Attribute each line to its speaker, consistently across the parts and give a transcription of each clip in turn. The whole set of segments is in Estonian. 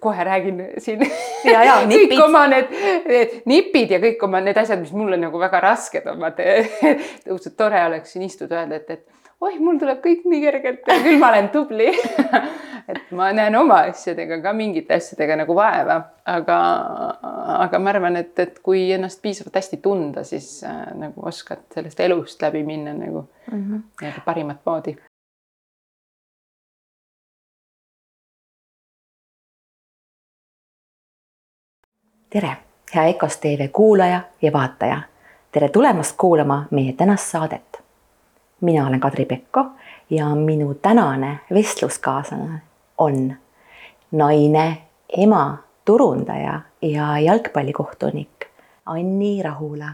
Speaker 1: kohe räägin siin
Speaker 2: ja, ja
Speaker 1: kõik oma need, need nipid ja kõik oma need asjad, mis mulle nagu väga rasked on, vaata õudselt tore oleks siin istuda, öelda, et, et oih, mul tuleb kõik nii kergelt küll ma olen tubli. Et ma näen oma asjadega ka mingite asjadega nagu vaeva, aga, aga ma arvan, et, et kui ennast piisavalt hästi tunda, siis äh, nagu oskad sellest elust läbi minna nagu mm -hmm. parimat moodi
Speaker 2: tere, hea EKOS tv kuulaja ja vaataja. tere tulemast kuulama meie tänast saadet. mina olen Kadri Pekko ja minu tänane vestluskaaslane on naine, ema, turundaja ja jalgpallikohtunik Anni Rahula.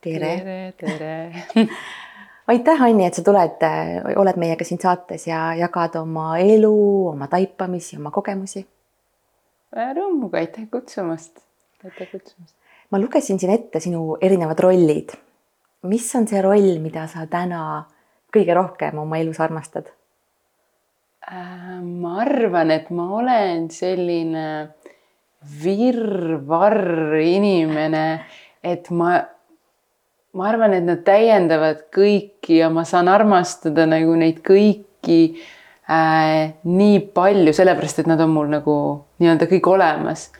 Speaker 1: tere. tere, tere
Speaker 2: aitäh, Anni, et sa tuled, oled meiega siin saates ja jagad oma elu, oma taipamisi, oma kogemusi.
Speaker 1: rõõmuga, aitäh kutsumast aitäh kutsumast.
Speaker 2: ma lugesin siin ette sinu erinevad rollid. mis on see roll, mida sa täna kõige rohkem oma elus armastad
Speaker 1: äh,? ma arvan, et ma olen selline virvarr inimene, et ma, ma arvan, et nad täiendavad kõiki ja ma saan armastada nagu neid kõiki äh, nii palju, sellepärast et nad on mul nagu nii-öelda kõik olemas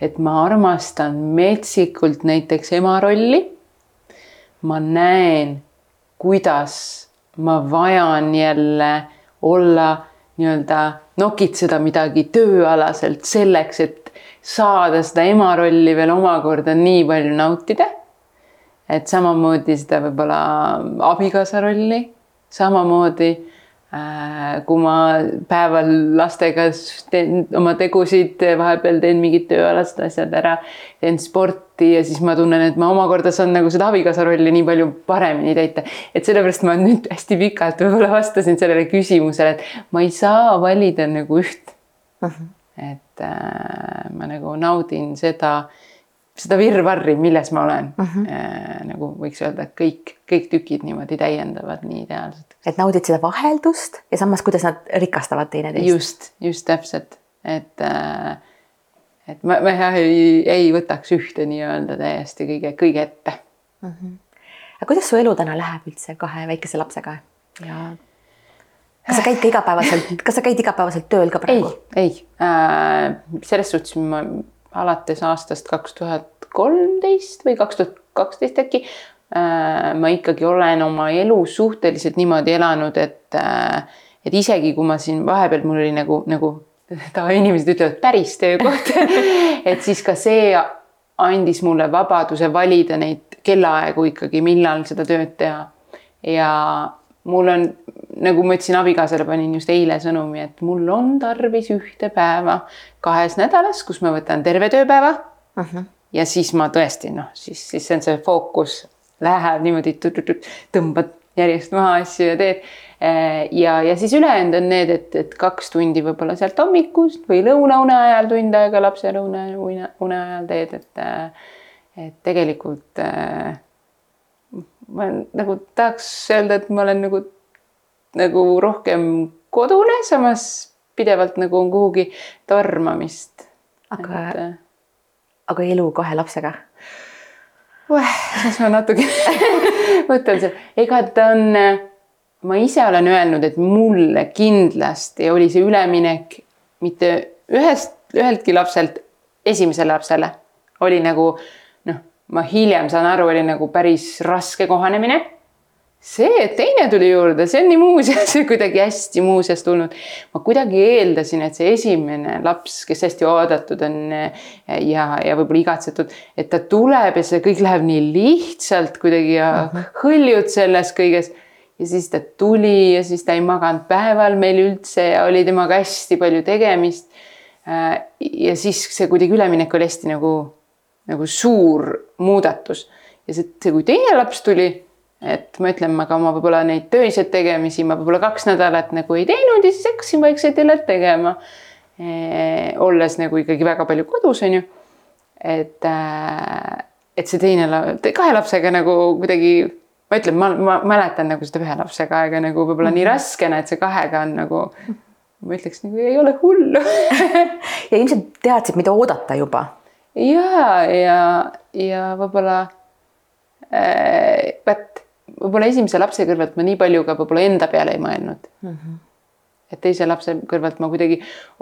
Speaker 1: et ma armastan metsikult näiteks ema rolli. ma näen, kuidas ma vajan jälle olla nii-öelda nokitseda midagi tööalaselt selleks, et saada seda ema rolli veel omakorda nii palju nautida. et samamoodi seda võib-olla abikaasa rolli, samamoodi kui ma päeval lastega teen oma tegusid, vahepeal teen mingid tööalased asjad ära, teen sporti ja siis ma tunnen, et ma omakorda saan nagu seda abikaasa rolli nii palju paremini täita. et sellepärast ma nüüd hästi pikalt võib-olla vastasin sellele küsimusele, et ma ei saa valida nagu üht uh. -huh. et äh, ma nagu naudin seda seda virvarri, milles ma olen uh. -huh. Äh, nagu võiks öelda, et kõik, kõik tükid niimoodi täiendavad nii ideaalselt.
Speaker 2: et naudid seda vaheldust ja samas, kuidas nad rikastavad teineteist.
Speaker 1: just, just täpselt, et äh, et ma, ma ei, ei võtaks ühte nii-öelda täiesti kõige, kõige ette uh.
Speaker 2: -huh. aga kuidas su elu täna läheb üldse kahe väikese lapsega ja kas sa käid ka igapäevaselt, kas sa käid igapäevaselt tööl ka praegu?
Speaker 1: ei, ei äh,, selles suhtes ma alates aastast kaks tuhat kolmteist või kaks tuhat kaksteist äkki. Äh, ma ikkagi olen oma elu suhteliselt niimoodi elanud, et, äh, et isegi kui ma siin vahepeal mul oli nagu, nagu tavainimesed ütlevad päris töökoht et siis ka see andis mulle vabaduse valida neid kellaaegu ikkagi, millal seda tööd teha. ja mul on, nagu ma ütlesin abikaasale, panin just eile sõnumi, et mul on tarvis ühte päeva kahes nädalas, kus ma võtan terve tööpäeva uh. -huh. ja siis ma tõesti noh, siis, siis see on see fookus, läheb niimoodi, tõmbad järjest maha asju ja teed. ja, ja siis ülejäänud on need, et, et kaks tundi võib-olla sealt hommikust või lõunaune ajal tund aega lapse lõuna une ajal teed, et, et tegelikult ma nagu tahaks öelda, et ma olen nagu, nagu rohkem kodune, samas pidevalt nagu on kuhugi tormamist.
Speaker 2: aga et..., äh, aga elu kahe lapsega?
Speaker 1: siis ma natuke mõtlen seal, ega ta on, ma ise olen öelnud, et mulle kindlasti oli see üleminek mitte ühest, üheltki lapselt esimesele lapsele oli nagu ma hiljem saan aru, oli nagu päris raske kohanemine. See, et teine tuli juurde, see on nii muuseas kuidagi hästi muuseas tulnud. ma kuidagi eeldasin, et see esimene laps, kes hästi oodatud on ja, ja võib-olla igatsetud, et ta tuleb ja see kõik läheb nii lihtsalt kuidagi ja uh -huh. hõljud selles kõiges ja siis ta tuli ja siis ta ei maganud päeval meil üldse ja oli temaga hästi palju tegemist. ja siis see kuidagi üleminek oli hästi nagu nagu suur muudatus ja see, see, kui teine laps tuli, et ma ütlen, ma ka oma võib-olla neid töiseid tegemisi ma võib-olla kaks nädalat nagu ei teinud ja siis hakkasin vaikselt jälle tegema e,. olles nagu ikkagi väga palju kodus, on ju. et äh,, et see teine, kahe lapsega nagu kuidagi, ma ütlen, ma, ma mäletan nagu seda ühe lapsega aega nagu võib-olla mm -hmm. nii mhm. raskena, et see kahega on nagu ma ütleks nagu ei ole hullu
Speaker 2: ja ilmselt teadsid, mida oodata juba.
Speaker 1: ja, ja, ja võib-olla äh,, vot võib-olla esimese lapse kõrvalt ma nii palju ka võib-olla enda peale ei mõelnud mm. -hmm. et teise lapse kõrvalt ma kuidagi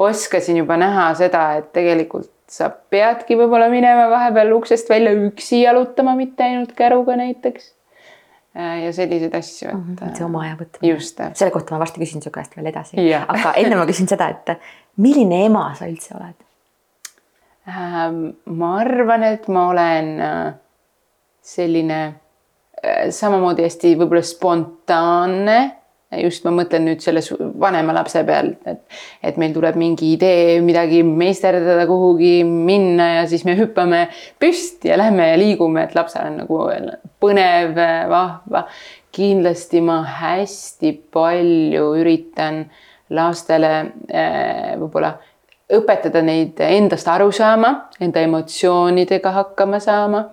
Speaker 1: oskasin juba näha seda, et tegelikult sa peadki võib-olla minema vahepeal uksest välja üksi jalutama, mitte ainult käruga näiteks. Äh, ja selliseid asju, et.
Speaker 2: -hmm, see oma aja võtmine.
Speaker 1: just.
Speaker 2: selle kohta ma varsti küsin su käest veel edasi, aga enne ma küsin seda, et milline ema sa üldse oled?
Speaker 1: Ähm, ma arvan, et ma olen äh, selline Äh, samamoodi hästi võib-olla spontaanne. just ma mõtlen nüüd selle vanema lapse pealt, et, et meil tuleb mingi idee midagi meisterdada, kuhugi minna ja siis me hüppame püsti ja lähme ja liigume, et lapsel on nagu põnev, vahva. kindlasti ma hästi palju üritan lastele äh, võib-olla õpetada neid endast aru saama, enda emotsioonidega hakkama saama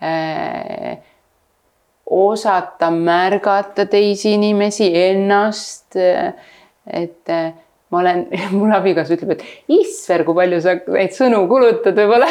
Speaker 1: äh, osata märgata teisi inimesi, ennast. et ma olen, mul abikaasa ütleb, et isser, kui palju sa neid sõnu kulutad võib-olla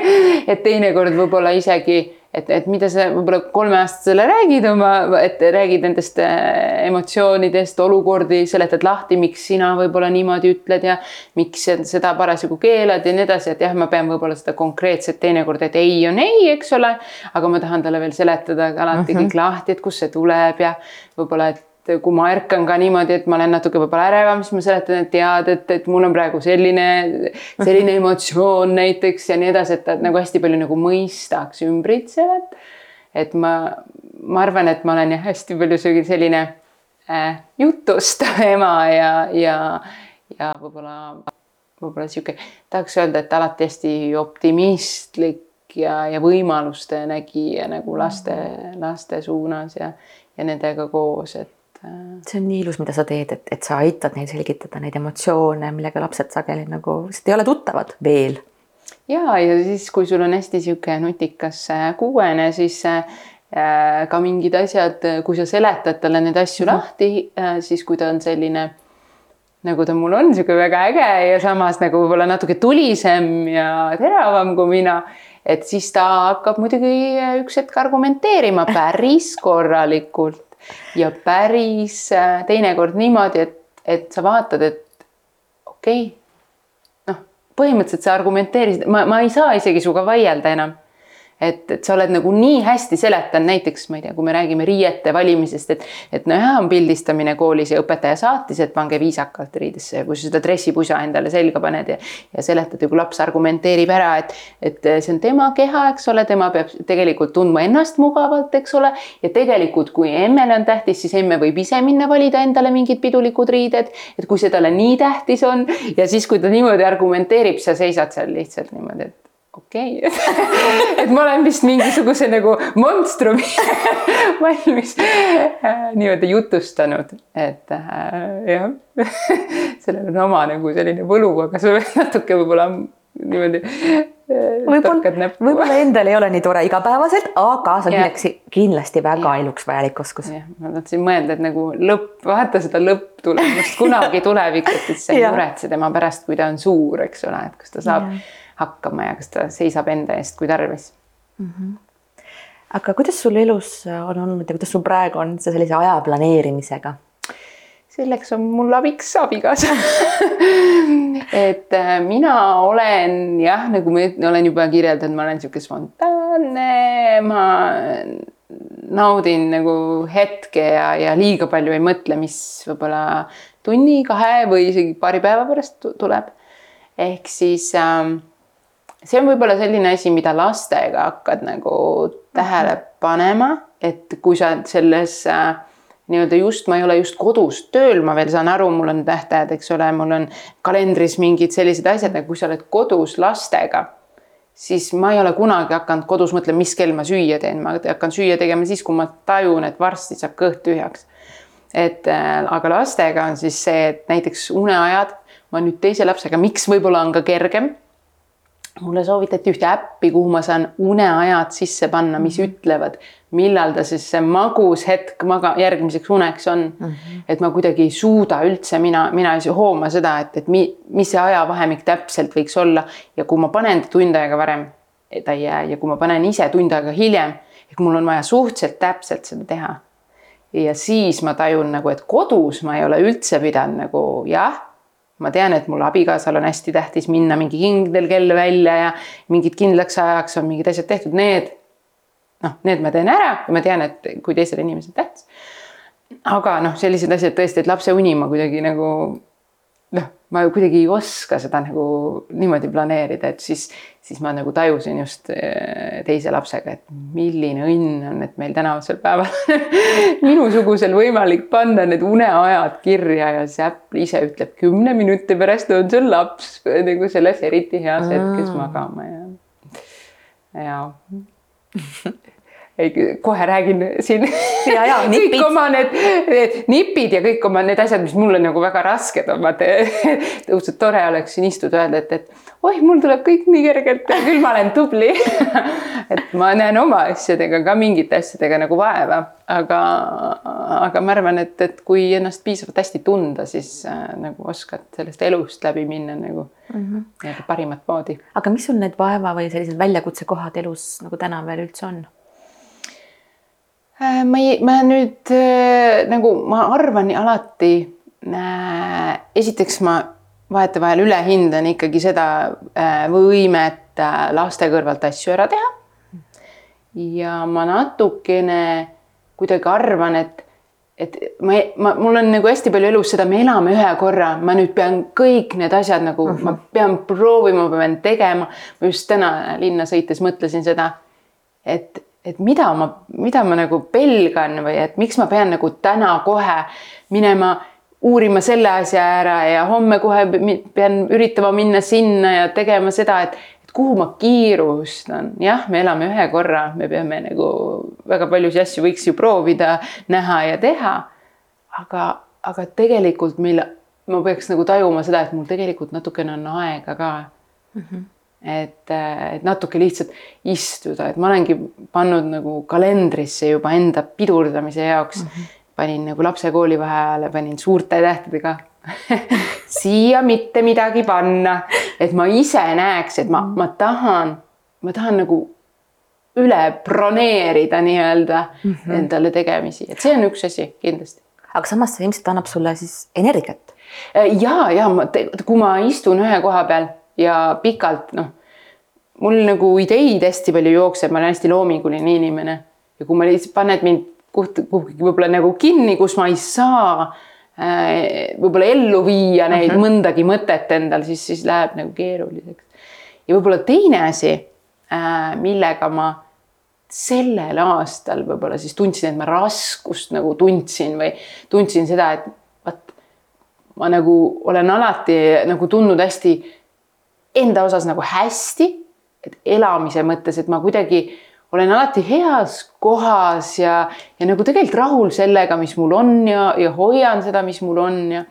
Speaker 1: et teinekord võib-olla isegi et, et mida sa võib-olla kolmeaastasele räägid oma, et räägid nendest äh, emotsioonidest, olukordi, seletad lahti, miks sina võib-olla niimoodi ütled ja miks seda parasjagu keelad ja nii edasi, et jah, ma pean võib-olla seda konkreetset teinekord, et ei on ei, eks ole. aga ma tahan talle veel seletada alati mm -hmm. kõik lahti, et kust see tuleb ja võib-olla, et et kui ma ärkan ka niimoodi, et ma olen natuke võib-olla ärevam, siis ma seletan, et tead, et, et mul on praegu selline, selline emotsioon näiteks ja nii edasi, et ta nagu hästi palju nagu mõistaks ümbritsevat. et ma, ma arvan, et ma olen jah, hästi palju selline äh, jutustav ema ja, ja, ja võib-olla, võib-olla sihuke, tahaks öelda, et alati hästi optimistlik ja, ja võimaluste nägija nagu laste, laste suunas ja, ja nendega koos, et
Speaker 2: Äh, see on nii ilus, mida sa teed, et, et sa aitad neil selgitada neid emotsioone, millega lapsed sageli nagu lihtsalt ei ole tuttavad veel.
Speaker 1: ja, ja siis, kui sul on hästi sihuke nutikas äh, kuuene, siis äh, ka mingid asjad, kui sa seletad talle neid asju mm -hmm. lahti, siis kui ta on selline nagu ta mul on sihuke väga äge ja samas nagu võib-olla natuke tulisem ja teravam kui mina et siis ta hakkab muidugi üks hetk argumenteerima päris korralikult ja päris äh, teinekord niimoodi, et, et sa vaatad, et okei okay,, noh, põhimõtteliselt sa argumenteerisid, ma, ma ei saa isegi sinuga vaielda enam et, et sa oled nagu nii hästi seletanud, näiteks ma ei tea, kui me räägime riiete valimisest, et, et nojah, on pildistamine koolis ja õpetaja saatis, et pange viisakalt riidesse ja kui sa seda dressipusa endale selga paned ja, ja seletad ja kui laps argumenteerib ära, et, et see on tema keha, eks ole, tema peab tegelikult tundma ennast mugavalt, eks ole. ja tegelikult, kui emmele on tähtis, siis emme võib ise minna valida endale mingid pidulikud riided, et kui see talle nii tähtis on ja siis, kui ta niimoodi argumenteerib, sa seisad seal lihtsalt niimoodi, et okei okay. et ma olen vist mingisuguse nagu monstrumi valmis äh, nii-öelda jutustanud, et äh, jah sellel on oma nagu selline võlu, aga see natuke võib-olla niimoodi
Speaker 2: äh, võib-olla, võib-olla endal ei ole nii tore igapäevaselt, aga see on kindlasti, kindlasti väga ja. eluks vajalik oskus.
Speaker 1: ma tahtsin mõelda, et nagu lõpp, vaata seda lõpptulemust kunagi tulevikus, et sa ei muretse tema pärast, kui ta on suur, eks ole, et kas ta saab ja hakkama ja kas ta seisab enda eest, kui tarvis mm.
Speaker 2: -hmm. aga kuidas sul elus on olnud ja kuidas sul praegu on see sellise aja planeerimisega?
Speaker 1: selleks on mul abiks abikaasa et äh, mina olen jah, nagu ma olen juba kirjeldanud, ma olen niisugune spontaanne, ma naudin nagu hetke ja, ja liiga palju ei mõtle, mis võib-olla tunni, kahe või isegi paari päeva pärast tuleb. ehk siis ähm, see on võib-olla selline asi, mida lastega hakkad nagu tähele mhm. panema, et kui sa selles äh, nii-öelda just, ma ei ole just kodus tööl, ma veel saan aru, mul on tähtajad, eks ole, mul on kalendris mingid sellised asjad, aga kui sa oled kodus lastega, siis ma ei ole kunagi hakanud kodus mõtlema, mis kell ma süüa teen, ma hakkan süüa tegema siis, kui ma tajun, et varsti saab kõht tühjaks. et äh, aga lastega on siis see, et näiteks uneajad, ma nüüd teise lapsega, miks võib-olla on ka kergem mulle soovitati ühte äppi, kuhu ma saan uneajad sisse panna, mis ütlevad, millal ta siis see magus hetk maga, järgmiseks uneks on mm. -hmm. et ma kuidagi ei suuda üldse, mina, mina ei hooma seda, et, et mi, mis see ajavahemik täpselt võiks olla ja kui ma panen ta tund aega varem, ta ei jää ja kui ma panen ise tund aega hiljem, ehk mul on vaja suhteliselt täpselt seda teha. ja siis ma tajun nagu, et kodus ma ei ole üldse pidanud nagu jah ma tean, et mul abikaasal on hästi tähtis minna mingi kindel kell välja ja mingid kindlaks ajaks on mingid asjad tehtud, need noh, need ma teen ära ja ma tean, et kui teisele inimesele tähtis. aga noh, sellised asjad tõesti, et lapse uni ma kuidagi nagu ma kuidagi ei oska seda nagu niimoodi planeerida, et siis, siis ma nagu tajusin just eh, teise lapsega, et milline õnn on, et meil tänavasel päeval minusugusel võimalik panna need uneajad kirja ja see äpp ise ütleb kümne minuti pärast on sul laps. Nagu selles eriti heas hetkes magama ja, ja kohe räägin siin
Speaker 2: ja, ja,
Speaker 1: kõik oma need, need nipid ja kõik oma need asjad, mis mulle nagu väga rasked on, vaata õudselt tore oleks siin istuda, öelda, et, et oih, mul tuleb kõik nii kergelt ja küll ma olen tubli et ma näen oma asjadega ka mingite asjadega nagu vaeva, aga, aga ma arvan, et, et kui ennast piisavalt hästi tunda, siis äh, nagu oskad sellest elust läbi minna nagu mm -hmm. parimat moodi.
Speaker 2: aga mis sul need vaeva või sellised väljakutsekohad elus nagu täna veel üldse on?
Speaker 1: Äh, ma ei, ma nüüd äh, nagu ma arvan alati äh,, esiteks ma vahetevahel ülehindan ikkagi seda äh, võimet äh, laste kõrvalt asju ära teha. ja ma natukene kuidagi arvan, et, et ma, ma, mul on nagu hästi palju elus seda, me elame ühe korra, ma nüüd pean kõik need asjad nagu uh, -huh. ma pean proovima, ma pean tegema. ma just täna linna sõites mõtlesin seda, et et mida ma, mida ma nagu pelgan või et miks ma pean nagu täna kohe minema uurima selle asja ära ja homme kohe pean üritama minna sinna ja tegema seda, et, et kuhu ma kiirustan. jah, me elame ühe korra, me peame nagu väga paljusid asju võiks ju proovida, näha ja teha. aga, aga tegelikult meil, ma peaks nagu tajuma seda, et mul tegelikult natukene on aega ka mm. -hmm et, et natuke lihtsalt istuda, et ma olengi pannud nagu kalendrisse juba enda pidurdamise jaoks mm. -hmm. panin nagu lapse koolivaheajale, panin suurte tähtedega siia mitte midagi panna, et ma ise näeks, et ma, ma tahan, ma tahan nagu üle broneerida nii-öelda mm -hmm. endale tegemisi, et see on üks asi kindlasti.
Speaker 2: aga samas see ilmselt annab sulle siis energiat.
Speaker 1: ja, ja ma, kui ma istun ühe koha peal ja pikalt noh, mul nagu ideid hästi palju jookseb, ma olen hästi loominguline inimene ja kui ma lihtsalt paned mind kuhugi võib-olla nagu kinni, kus ma ei saa äh, võib-olla ellu viia neid uh mhm. -huh. mõndagi mõtet endal, siis, siis läheb nagu keeruliseks. ja võib-olla teine asi, äh, millega ma sellel aastal võib-olla siis tundsin, et ma raskust nagu tundsin või tundsin seda, et vot ma nagu olen alati nagu tundnud hästi enda osas nagu hästi, et elamise mõttes, et ma kuidagi olen alati heas kohas ja, ja nagu tegelikult rahul sellega, mis mul on ja, ja hoian seda, mis mul on ja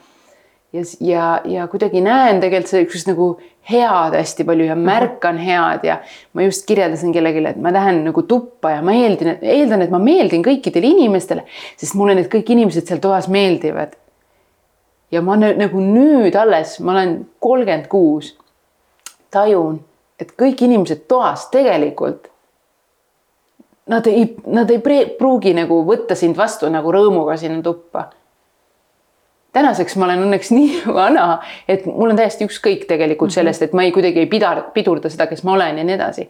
Speaker 1: ja, ja, ja kuidagi näen tegelikult sellist nagu head hästi palju ja märkan head ja ma just kirjeldasin kellelegi, et ma lähen nagu tuppa ja ma eeldan, eeldan, et ma meeldin kõikidele inimestele, sest mulle need kõik inimesed seal toas meeldivad. ja ma nagu nüüd alles, ma olen kolmkümmend kuus tajun, et kõik inimesed toas tegelikult. Nad ei, nad ei pruugi nagu võtta sind vastu nagu rõõmuga sinna tuppa. tänaseks ma olen õnneks nii vana, et mul on täiesti ükskõik tegelikult mhm. sellest, et ma ei kuidagi ei pida, pidurda seda, kes ma olen ja nii edasi.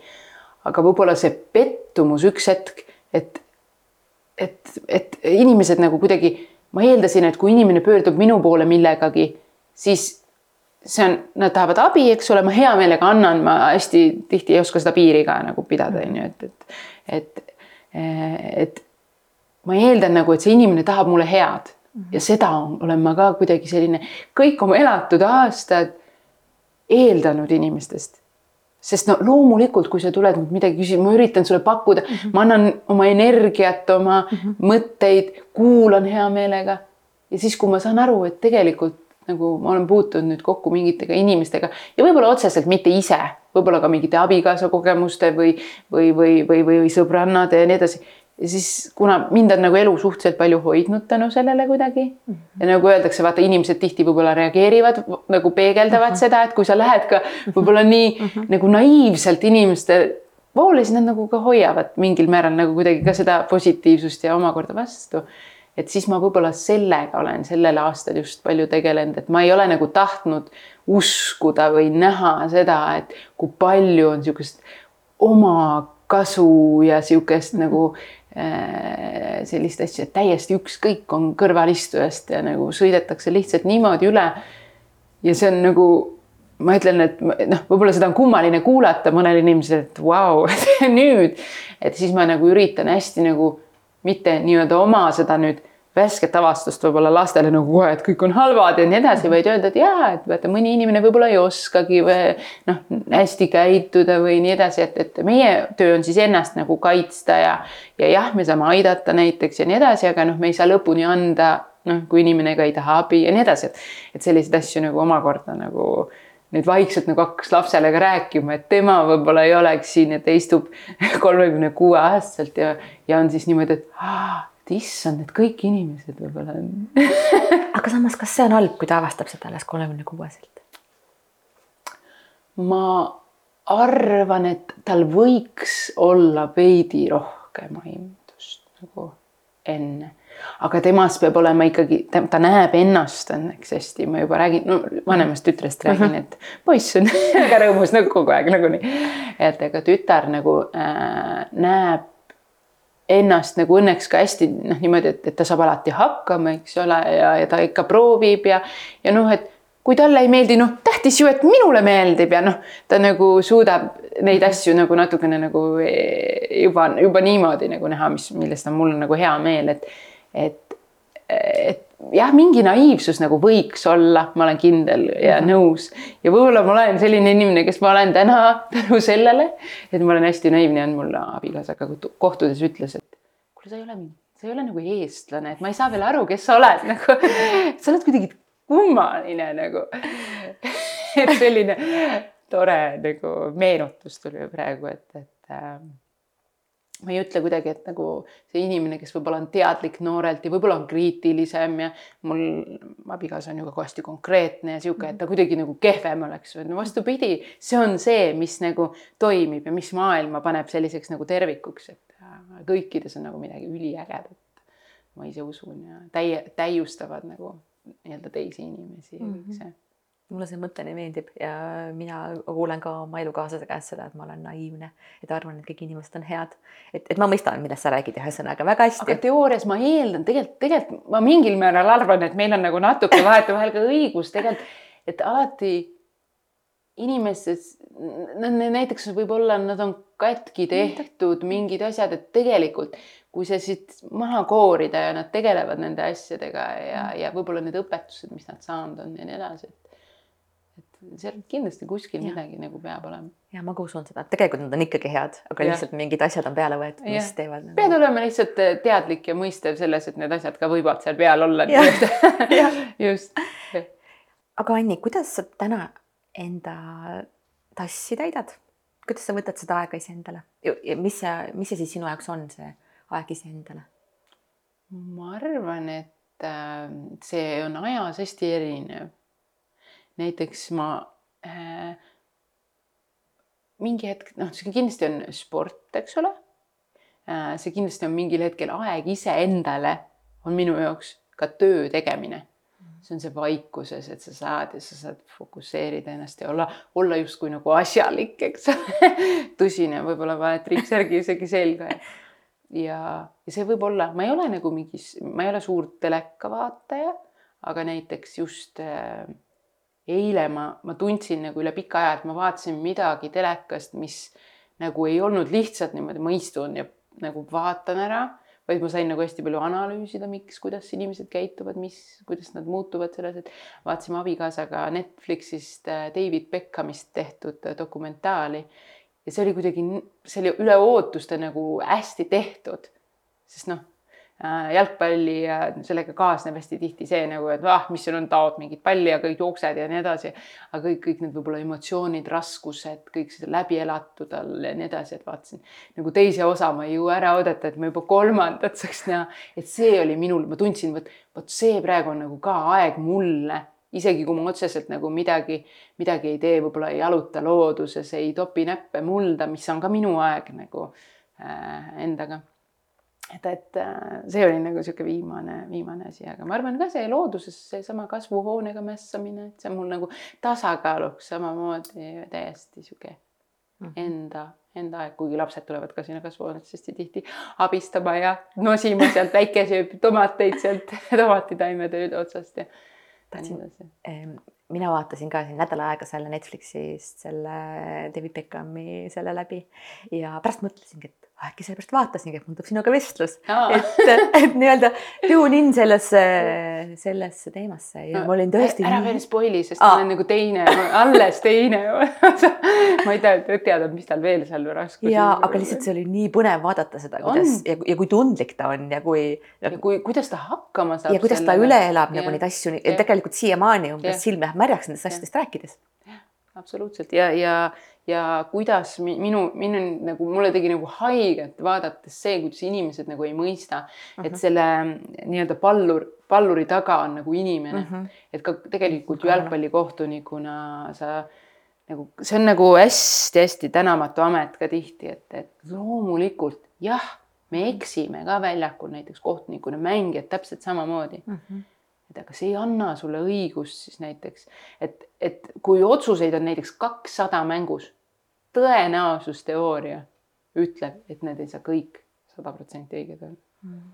Speaker 1: aga võib-olla see pettumus üks hetk, et, et, et inimesed nagu kuidagi, ma eeldasin, et kui inimene pöördub minu poole millegagi, siis see on, nad tahavad abi, eks ole, ma hea meelega annan, ma hästi tihti ei oska seda piiri ka nagu pidada, on ju, et, et, et, et ma eeldan nagu, et see inimene tahab mulle head ja seda olen ma ka kuidagi selline kõik oma elatud aastad eeldanud inimestest. sest no loomulikult, kui sa tuled midagi küsima, ma üritan sulle pakkuda mm, -hmm. ma annan oma energiat, oma mm -hmm. mõtteid, kuulan hea meelega. ja siis, kui ma saan aru, et tegelikult nagu ma olen puutunud nüüd kokku mingitega inimestega ja võib-olla otseselt mitte ise, võib-olla ka mingite abikaasa kogemuste või, või, või, või, või, või sõbrannade ja nii edasi. ja siis kuna mind on nagu elu suhteliselt palju hoidnud tänu sellele kuidagi mm -hmm. ja nagu öeldakse, vaata inimesed tihti võib-olla reageerivad nagu peegeldavad mm -hmm. seda, et kui sa lähed ka võib-olla nii mm -hmm. nagu naiivselt inimeste poole, siis nad nagu ka hoiavad mingil määral nagu kuidagi ka seda positiivsust ja omakorda vastu et siis ma võib-olla sellega olen sellel aastal just palju tegelenud, et ma ei ole nagu tahtnud uskuda või näha seda, et kui palju on niisugust omakasu ja niisugust mm -hmm. nagu äh, sellist asja, et täiesti ükskõik on kõrvalistujast ja nagu sõidetakse lihtsalt niimoodi üle. ja see on nagu ma ütlen, et noh, võib-olla seda on kummaline kuulata mõnel inimesel, et vau wow, nüüd, et siis ma nagu üritan hästi nagu mitte nii-öelda oma seda nüüd värsket avastust võib-olla lastele nagu et kõik on halvad ja nii edasi, vaid öelda, et jaa, et vaata, mõni inimene võib-olla ei oskagi või noh, hästi käituda või nii edasi, et, et meie töö on siis ennast nagu kaitsta ja ja jah, me saame aidata näiteks ja nii edasi, aga noh, me ei saa lõpuni anda, noh, kui inimene ka ei taha abi ja nii edasi, et et selliseid asju nagu omakorda nagu nüüd vaikselt nagu hakkas lapsele ka rääkima, et tema võib-olla ei oleks siin, et ta istub kolmekümne kuue aastaselt ja, ja on siis niimoodi, et issand, et kõik inimesed võib-olla on
Speaker 2: aga samas, kas see on halb, kui ta avastab seda alles kolmekümne kuueselt?
Speaker 1: ma arvan, et tal võiks olla veidi rohkem aimdust nagu enne, aga temas peab olema ikkagi, ta näeb ennast õnneks hästi, ma juba räägin, no vanemast tütrest räägin, mhm. et poiss on väga rõõmus nagu kogu aeg nagunii. et ega tütar nagu äh, näeb ennast nagu õnneks ka hästi noh, niimoodi, et, et ta saab alati hakkama, eks ole, ja, ja ta ikka proovib ja, ja noh, et kui talle ei meeldi, noh, tähtis ju, et minule meeldib ja noh, ta nagu suudab neid asju nagu natukene nagu eh, juba, juba niimoodi nagu näha, mis, millest on mul nagu hea meel, et, et, et jah, mingi naiivsus nagu võiks olla, ma olen kindel ja -hmm. nõus ja võib-olla ma olen selline inimene, kes ma olen täna tänu sellele, et ma olen hästi naiivne, on mul abikaasaga kohtudes ütles, et kuule, sa ei ole, sa ei ole nagu eestlane, et ma ei saa veel aru, kes sa oled nagu, sa oled kuidagi kummaline nagu et selline tore nagu meenutus tuli praegu, et, et äh, ma ei ütle kuidagi, et nagu see inimene, kes võib-olla on teadlik noorelt ja võib-olla on kriitilisem ja mul abikaasa on ju ka hästi konkreetne ja sihuke, et ta kuidagi nagu kehvem oleks või no vastupidi, see on see, mis nagu toimib ja mis maailma paneb selliseks nagu tervikuks, et äh, kõikides on nagu midagi üliägedat. ma ise usun ja täie, täiustavad nagu nii-öelda teisi inimesi ja kõik see
Speaker 2: mulle see mõte nii meeldib ja mina kuulen ka oma elukaaslase käest seda, et ma olen naiivne, et arvan, et kõik inimesed on head. et, et ma mõistan, millest sa räägid, ühesõnaga väga hästi.
Speaker 1: aga teoorias ma eeldan tegelikult, tegelikult ma mingil määral arvan, et meil on nagu natuke vahetevahel ka õigus tegelikult, et alati inimestes, näiteks võib-olla nad on katki tehtud mingid asjad, et tegelikult kui see siit maha koorida ja nad tegelevad nende asjadega ja, ja võib-olla need õpetused, mis nad saanud on ja nii edasi, et seal kindlasti kuskil ja. midagi nagu peab olema.
Speaker 2: ja ma ka usun seda, et tegelikult nad on ikkagi head, aga ja. lihtsalt mingid asjad on peale võetud, mis teevad
Speaker 1: nagu.... pead olema lihtsalt eh, teadlik ja mõistev selles, et need asjad ka võivad seal peal olla. just.
Speaker 2: aga Anni, kuidas sa täna enda tassi täidad? kuidas sa võtad seda aega iseendale mis see, mis see siis sinu jaoks on, see aeg iseendale?
Speaker 1: ma arvan, et äh, see on ajas hästi erinev näiteks ma äh, mingi hetk, noh, see kindlasti on sport, eks ole äh,. see kindlasti on mingil hetkel aeg iseendale, on minu jaoks ka töö tegemine. see on see vaikuses, et sa saad ja sa saad fokusseerida ennast ja olla, olla justkui nagu asjalik, eks tõsine, võib-olla paned triiksärgi isegi selga ja ja, ja see võib olla, ma ei ole nagu mingis, ma ei ole suur telekavaataja, aga näiteks just äh, eile ma, ma tundsin nagu üle pika aja, et ma vaatasin midagi telekast, mis nagu ei olnud lihtsalt niimoodi, ma istun ja nagu vaatan ära, vaid ma sain nagu hästi palju analüüsida, miks, kuidas inimesed käituvad, mis, kuidas nad muutuvad selles, et vaatasime abikaasaga Netflixist äh, David Beckhamist tehtud äh, dokumentaali. Ja see oli kuidagi, see oli üle ootuste nagu hästi tehtud, sest noh jalgpalli ja sellega kaasneb hästi tihti see nagu, et ah, mis sul on, taod mingit palli ja kõik jooksed ja nii edasi. aga kõik, kõik need võib-olla emotsioonid, raskused, kõik see läbi elatud all ja nii edasi, et vaatasin nagu teise osa ma ei jõua ära oodata, et ma juba kolmandat saaks näha. et see oli minul, ma tundsin, vot, vot see praegu on nagu ka aeg mulle isegi kui ma otseselt nagu midagi, midagi ei tee, võib-olla ei jaluta looduses, ei topi näppe mulda, mis on ka minu aeg nagu äh, endaga. Et, et äh, see oli nagu niisugune viimane, viimane asi, aga ma arvan ka see looduses seesama kasvuhoonega mässamine, et see on mul nagu tasakaaluks samamoodi täiesti niisugune mm. enda, enda aeg, kuigi lapsed tulevad ka sinna kasvuhoonesse hästi tihti abistama ja nosima sealt väikeseid tomateid sealt tomatitaimede otsast ja
Speaker 2: tahtsin, mina vaatasin ka siin nädal aega selle Netflixist selle David Beckhami selle läbi ja pärast mõtlesingi, et äkki sellepärast vaatasingi, et mul tuleb sinuga vestlus oh., et, et nii-öelda tune in sellesse, sellesse teemasse ja no, ma olin tõesti.
Speaker 1: ära veel spoil'i, sest Aa. ma olen nagu teine, alles teine ma ei tea, teada, mis tal veel seal raskusi.
Speaker 2: ja, aga lihtsalt see oli nii põnev vaadata seda, kuidas on. ja, ja kui tundlik ta on ja kui.
Speaker 1: ja kui, kuidas ta hakkama saab.
Speaker 2: ja kuidas selle... ta üle elab ja. nagu neid asju, tegelikult siiamaani umbes silm läheb märjaks nendest asjadest rääkides.
Speaker 1: Absoluutselt ja, ja ja kuidas minu, minu nagu mulle tegi nagu haiget vaadates see, kuidas inimesed nagu ei mõista uh, -huh. et mhm. selle nii-öelda pallur, palluri taga on nagu inimene uh. -huh. et ka tegelikult ju jalgpallikohtunikuna sa nagu, see on nagu hästi-hästi tänamatu amet ka tihti, et, et loomulikult jah, me eksime ka väljakul näiteks kohtunikuna, mängijad täpselt samamoodi uh. -huh et aga see ei anna sulle õigust siis näiteks, et, et kui otsuseid on näiteks kakssada mängus, tõenäosusteooria ütleb, et need ei saa kõik sada protsenti õiged olla. Mm..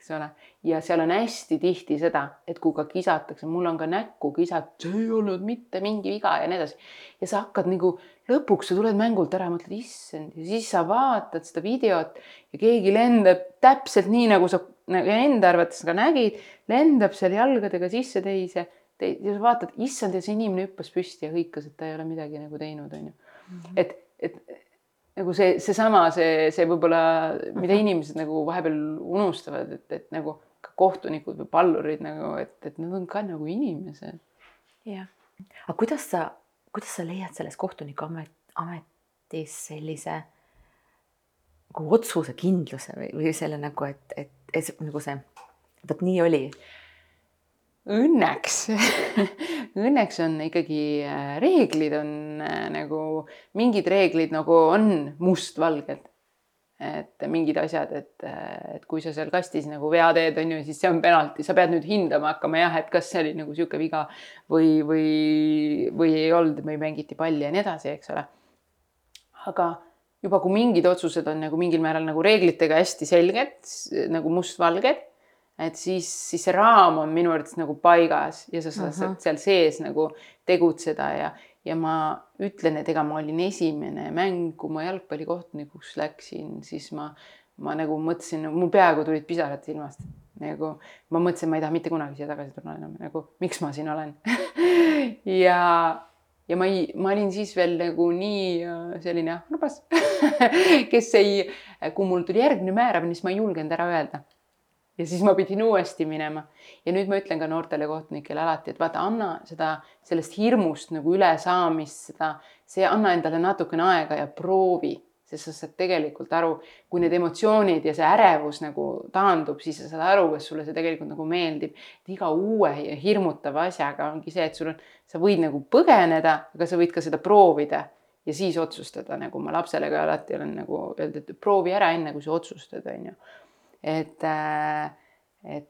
Speaker 1: eks ole, ja seal on hästi tihti seda, et kui ka kisatakse, mul on ka näkku kisatud, see ei olnud mitte mingi viga ja nii edasi. ja sa hakkad nagu lõpuks sa tuled mängult ära, mõtled, issand ja siis sa vaatad seda videot ja keegi lendab täpselt nii, nagu sa nagu enda arvates ka nägid, lendab seal jalgadega sisse teise te, ja sa vaatad, issand ja see inimene hüppas püsti ja hõikas, et ta ei ole midagi nagu teinud, onju. Mhm. et et nagu see, seesama, see, see, see võib-olla, mida inimesed nagu vahepeal unustavad, et, et nagu ka kohtunikud või pallurid nagu, et, et nad on ka nagu inimesed.
Speaker 2: jah, aga kuidas sa, kuidas sa leiad selles kohtunikuamet, ametis sellise nagu otsusekindluse või, või selle nagu, et, et, et nagu see, vot nii oli
Speaker 1: õnneks õnneks on ikkagi äh, reeglid on äh, nagu mingid reeglid nagu on mustvalged. et mingid asjad, et, äh, et kui sa seal kastis nagu vea teed, on ju, siis see on penalti, sa pead nüüd hindama hakkama jah, et kas see oli nagu sihuke viga või, või, või ei olnud või mängiti palli ja nii edasi, eks ole. aga juba kui mingid otsused on nagu mingil määral nagu reeglitega hästi selged, nagu mustvalged et siis, siis see raam on minu arvates nagu paigas ja sa saad uh -huh. seal sees nagu tegutseda ja, ja ma ütlen, et ega ma olin esimene mäng, kui ma jalgpallikohtunikuks läksin, siis ma, ma nagu mõtlesin, mul peaaegu tulid pisarad silmast nagu ma mõtlesin, ma ei taha mitte kunagi siia tagasi tulla enam, nagu miks ma siin olen ja, ja ma ei, ma olin siis veel nagu nii äh, selline armas kes ei, kui mul tuli järgmine määramine, siis ma ei julgenud ära öelda. Ja siis ma pidin uuesti minema. ja nüüd ma ütlen ka noortele kohtunikele alati, et vaata, anna seda, sellest hirmust nagu ülesaamist, seda, see, anna endale natukene aega ja proovi, sest sa saad tegelikult aru, kui need emotsioonid ja see ärevus nagu taandub, siis sa saad aru, kas sulle see tegelikult nagu meeldib. et iga uue ja hirmutava asjaga ongi see, et sul on, sa võid nagu põgeneda, aga sa võid ka seda proovida ja siis otsustada, nagu ma lapsele ka alati olen nagu öelnud, et proovi ära enne, kui sa otsustad, on ju et, äh, et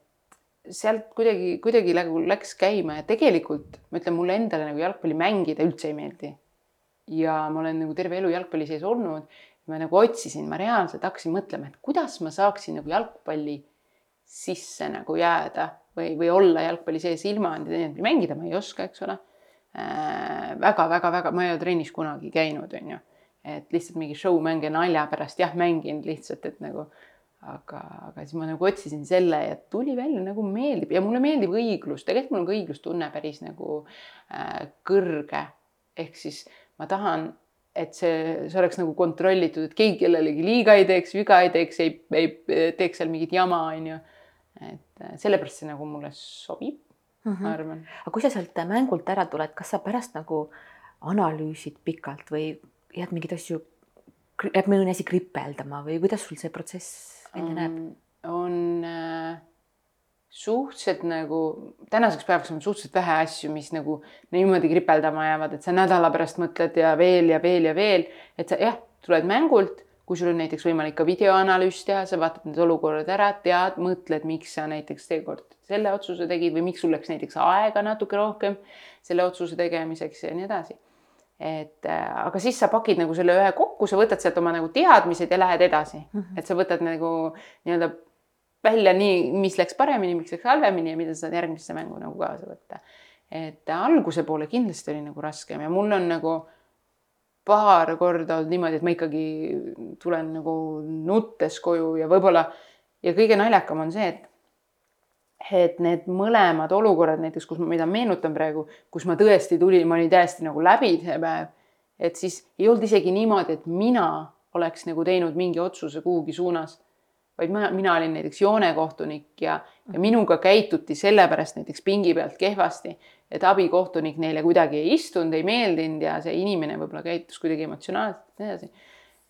Speaker 1: sealt kuidagi, kuidagi nagu läks käima ja tegelikult ma ütlen, mulle endale nagu jalgpalli mängida üldse ei meeldi. ja ma olen nagu terve elu jalgpalli sees olnud. Ma nagu otsisin, ma reaalselt hakkasin mõtlema, et kuidas ma saaksin nagu jalgpalli sisse nagu jääda või, või olla jalgpalli sees ilma mängida ma ei oska, eks ole äh,. väga-väga-väga, ma ei ole trennis kunagi käinud, on ju, et lihtsalt mingi show mänge nalja pärast jah, mängin lihtsalt, et nagu aga, aga siis ma nagu otsisin selle ja tuli välja nagu meeldib ja mulle meeldib õiglus, tegelikult mul on ka õiglustunne päris nagu äh, kõrge. ehk siis ma tahan, et see, see oleks nagu kontrollitud, et keegi kellelegi liiga ei teeks, viga ei teeks, ei, ei teeks seal mingit jama, onju et äh, sellepärast see nagu mulle sobib mm, -hmm. ma arvan.
Speaker 2: aga kui sa sealt mängult ära tuled, kas sa pärast nagu analüüsid pikalt või jääd mingeid asju, jääb mõni asi kripeldama või kuidas sul see protsess välja näeb?
Speaker 1: on äh, suhteliselt nagu, tänaseks päevaks on suhteliselt vähe asju, mis nagu niimoodi kripeldama jäävad, et sa nädala pärast mõtled ja veel ja veel ja veel, et sa jah, tuled mängult kui sul on näiteks võimalik ka videoanalüüs teha, sa vaatad need olukorrad ära, tead, mõtled, miks sa näiteks seekord selle otsuse tegid või miks sul läks näiteks aega natuke rohkem selle otsuse tegemiseks ja nii edasi. et äh, aga siis sa pakid nagu selle ühe kokku, sa võtad sealt oma nagu teadmised ja lähed edasi mm, -hmm. et sa võtad nagu nii-öelda välja nii, mis läks paremini, miks läks halvemini ja mida sa saad järgmisse mängu nagu kaasa võtta. et alguse poole kindlasti oli nagu raskem ja mul on nagu paar korda olnud niimoodi, et ma ikkagi tulen nagu nuttes koju ja võib-olla ja kõige naljakam on see, et et need mõlemad olukorrad näiteks, kus mida meenutan praegu, kus ma tõesti tulin, ma olin täiesti nagu läbi see päev, et siis ei olnud isegi niimoodi, et mina oleks nagu teinud mingi otsuse kuhugi suunas, vaid ma, mina olin näiteks joonekohtunik ja, ja minuga käituti sellepärast näiteks pingi pealt kehvasti, et abikohtunik neile kuidagi ei istunud, ei meeldinud ja see inimene võib-olla käitus kuidagi emotsionaalselt ja nii edasi.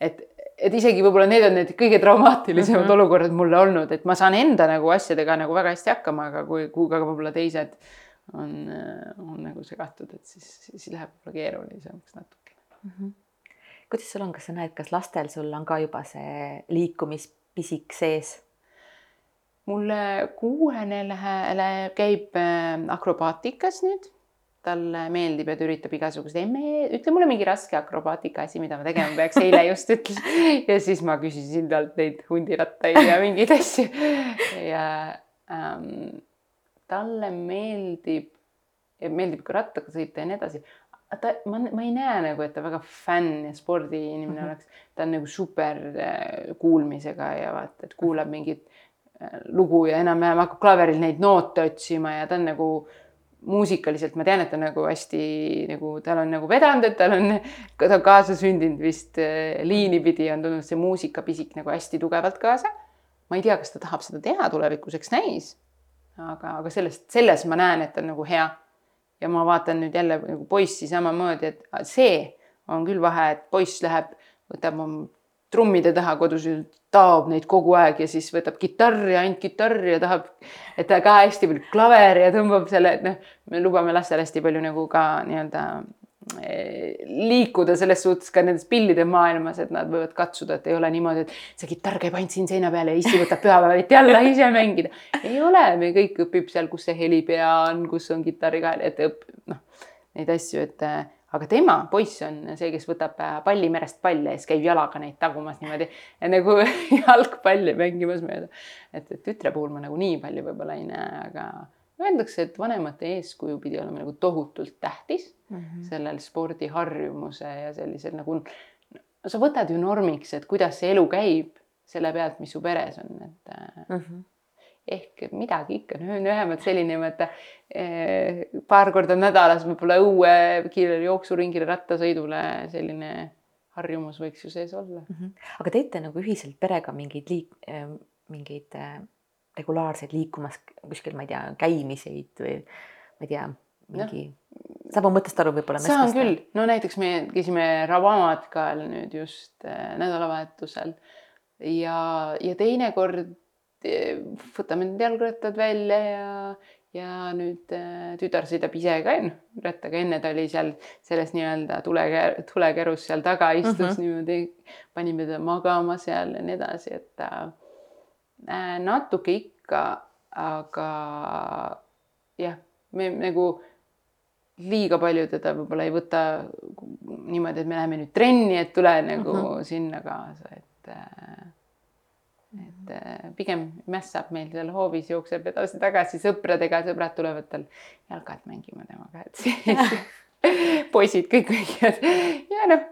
Speaker 1: et, et isegi võib-olla need on need kõige traumaatilisemad mm -hmm. olukorrad mulle olnud, et ma saan enda nagu asjadega nagu väga hästi hakkama, aga kui, kui ka võib-olla teised on, on nagu segatud, et siis, siis läheb võib-olla keerulisemaks natukene mm.
Speaker 2: -hmm. kuidas sul on, kas sa näed, kas lastel sul on ka juba see liikumispisik sees?
Speaker 1: mulle kuuene lähele käib äh, akrobaatikas nüüd. talle meeldib ja ta üritab igasuguseid, emme, ütle mulle mingi raske akrobaatika asi, mida ma tegema peaks, eile just ütles. ja siis ma küsisin talt neid hundirattaid ja mingeid asju. ja ähm, talle meeldib, meeldib ka rattaga sõita ja nii edasi ta, ma, ma ei näe nagu, et ta väga fänn ja spordiinimene mm -hmm. oleks, ta on nagu super äh, kuulmisega ja vaata, et kuulab mingit lugu ja enam-vähem hakkab klaveril neid noote otsima ja ta on nagu muusikaliselt, ma tean, et ta nagu hästi nagu tal on nagu vedanud, et tal on, ta on kaasasündinud vist äh, liini pidi on tulnud see muusikapisik nagu hästi tugevalt kaasa. ma ei tea, kas ta tahab seda teha tulevikus, eks näis. aga, aga sellest, selles ma näen, et ta on nagu hea. Ja ma vaatan nüüd jälle nagu poissi samamoodi, et see on küll vahe, et poiss läheb, võtab trummide taha kodus taob neid kogu aeg ja siis võtab kitarri, ainult kitarri ja tahab, et ta ka hästi palju klaveri ja tõmbab selle, et noh, me lubame lastel hästi palju nagu ka nii-öelda liikuda selles suhtes ka nendes pillide maailmas, et nad võivad katsuda, et ei ole niimoodi, et see kitarr käib ainult siin seina peal ja issi võtab pühapäeviti alla ise mängida. ei ole, me kõik õpib seal, kus see helipea on, kus on kitarri kael, et õpib noh, neid asju, et aga tema, poiss on see, kes võtab äh, palli merest palle ja siis käib jalaga neid tagumas niimoodi ja nagu jalgpalli mängimas mööda. et, et tütre puhul ma nagu nii palju võib-olla ei näe, aga öeldakse, et vanemate eeskuju pidi olema nagu tohutult tähtis mm -hmm. sellel spordiharjumuse ja sellisel nagu no, sa võtad ju normiks, et kuidas see elu käib selle pealt, mis su peres on, et mm. -hmm ehk midagi ikka, vähemalt selline, vaata eh, paar korda nädalas võib-olla õue kiirele jooksuringile, rattasõidule, selline harjumus võiks ju sees olla mm.
Speaker 2: -hmm. aga teete nagu ühiselt perega mingeid liik-, eh, mingeid regulaarseid liikumas kuskil, ma ei tea, käimiseid või ma ei tea, mingi no saab mu mõttest aru võib-olla?
Speaker 1: saan küll, no näiteks me käisime Ravamatkal nüüd just äh, nädalavahetusel ja, ja teinekord võtame need jalgrattad välja ja, ja nüüd äh, tütar sõidab ise ka rattaga, enne ta oli seal selles nii-öelda tule, tulekerus seal taga istus mhm. -huh. niimoodi, panime ta magama seal ja nii edasi, et äh, natuke ikka, aga jah, me nagu liiga palju teda võib-olla ei võta niimoodi, et me läheme nüüd trenni, et tule nagu uh mhm. -huh. sinna kaasa, et äh, et äh, pigem mässab meil seal hoovis, jookseb edasi-tagasi sõpradega, sõbrad tulevad tal jalkat mängima temaga, et siis poisid kõik mängivad ja noh,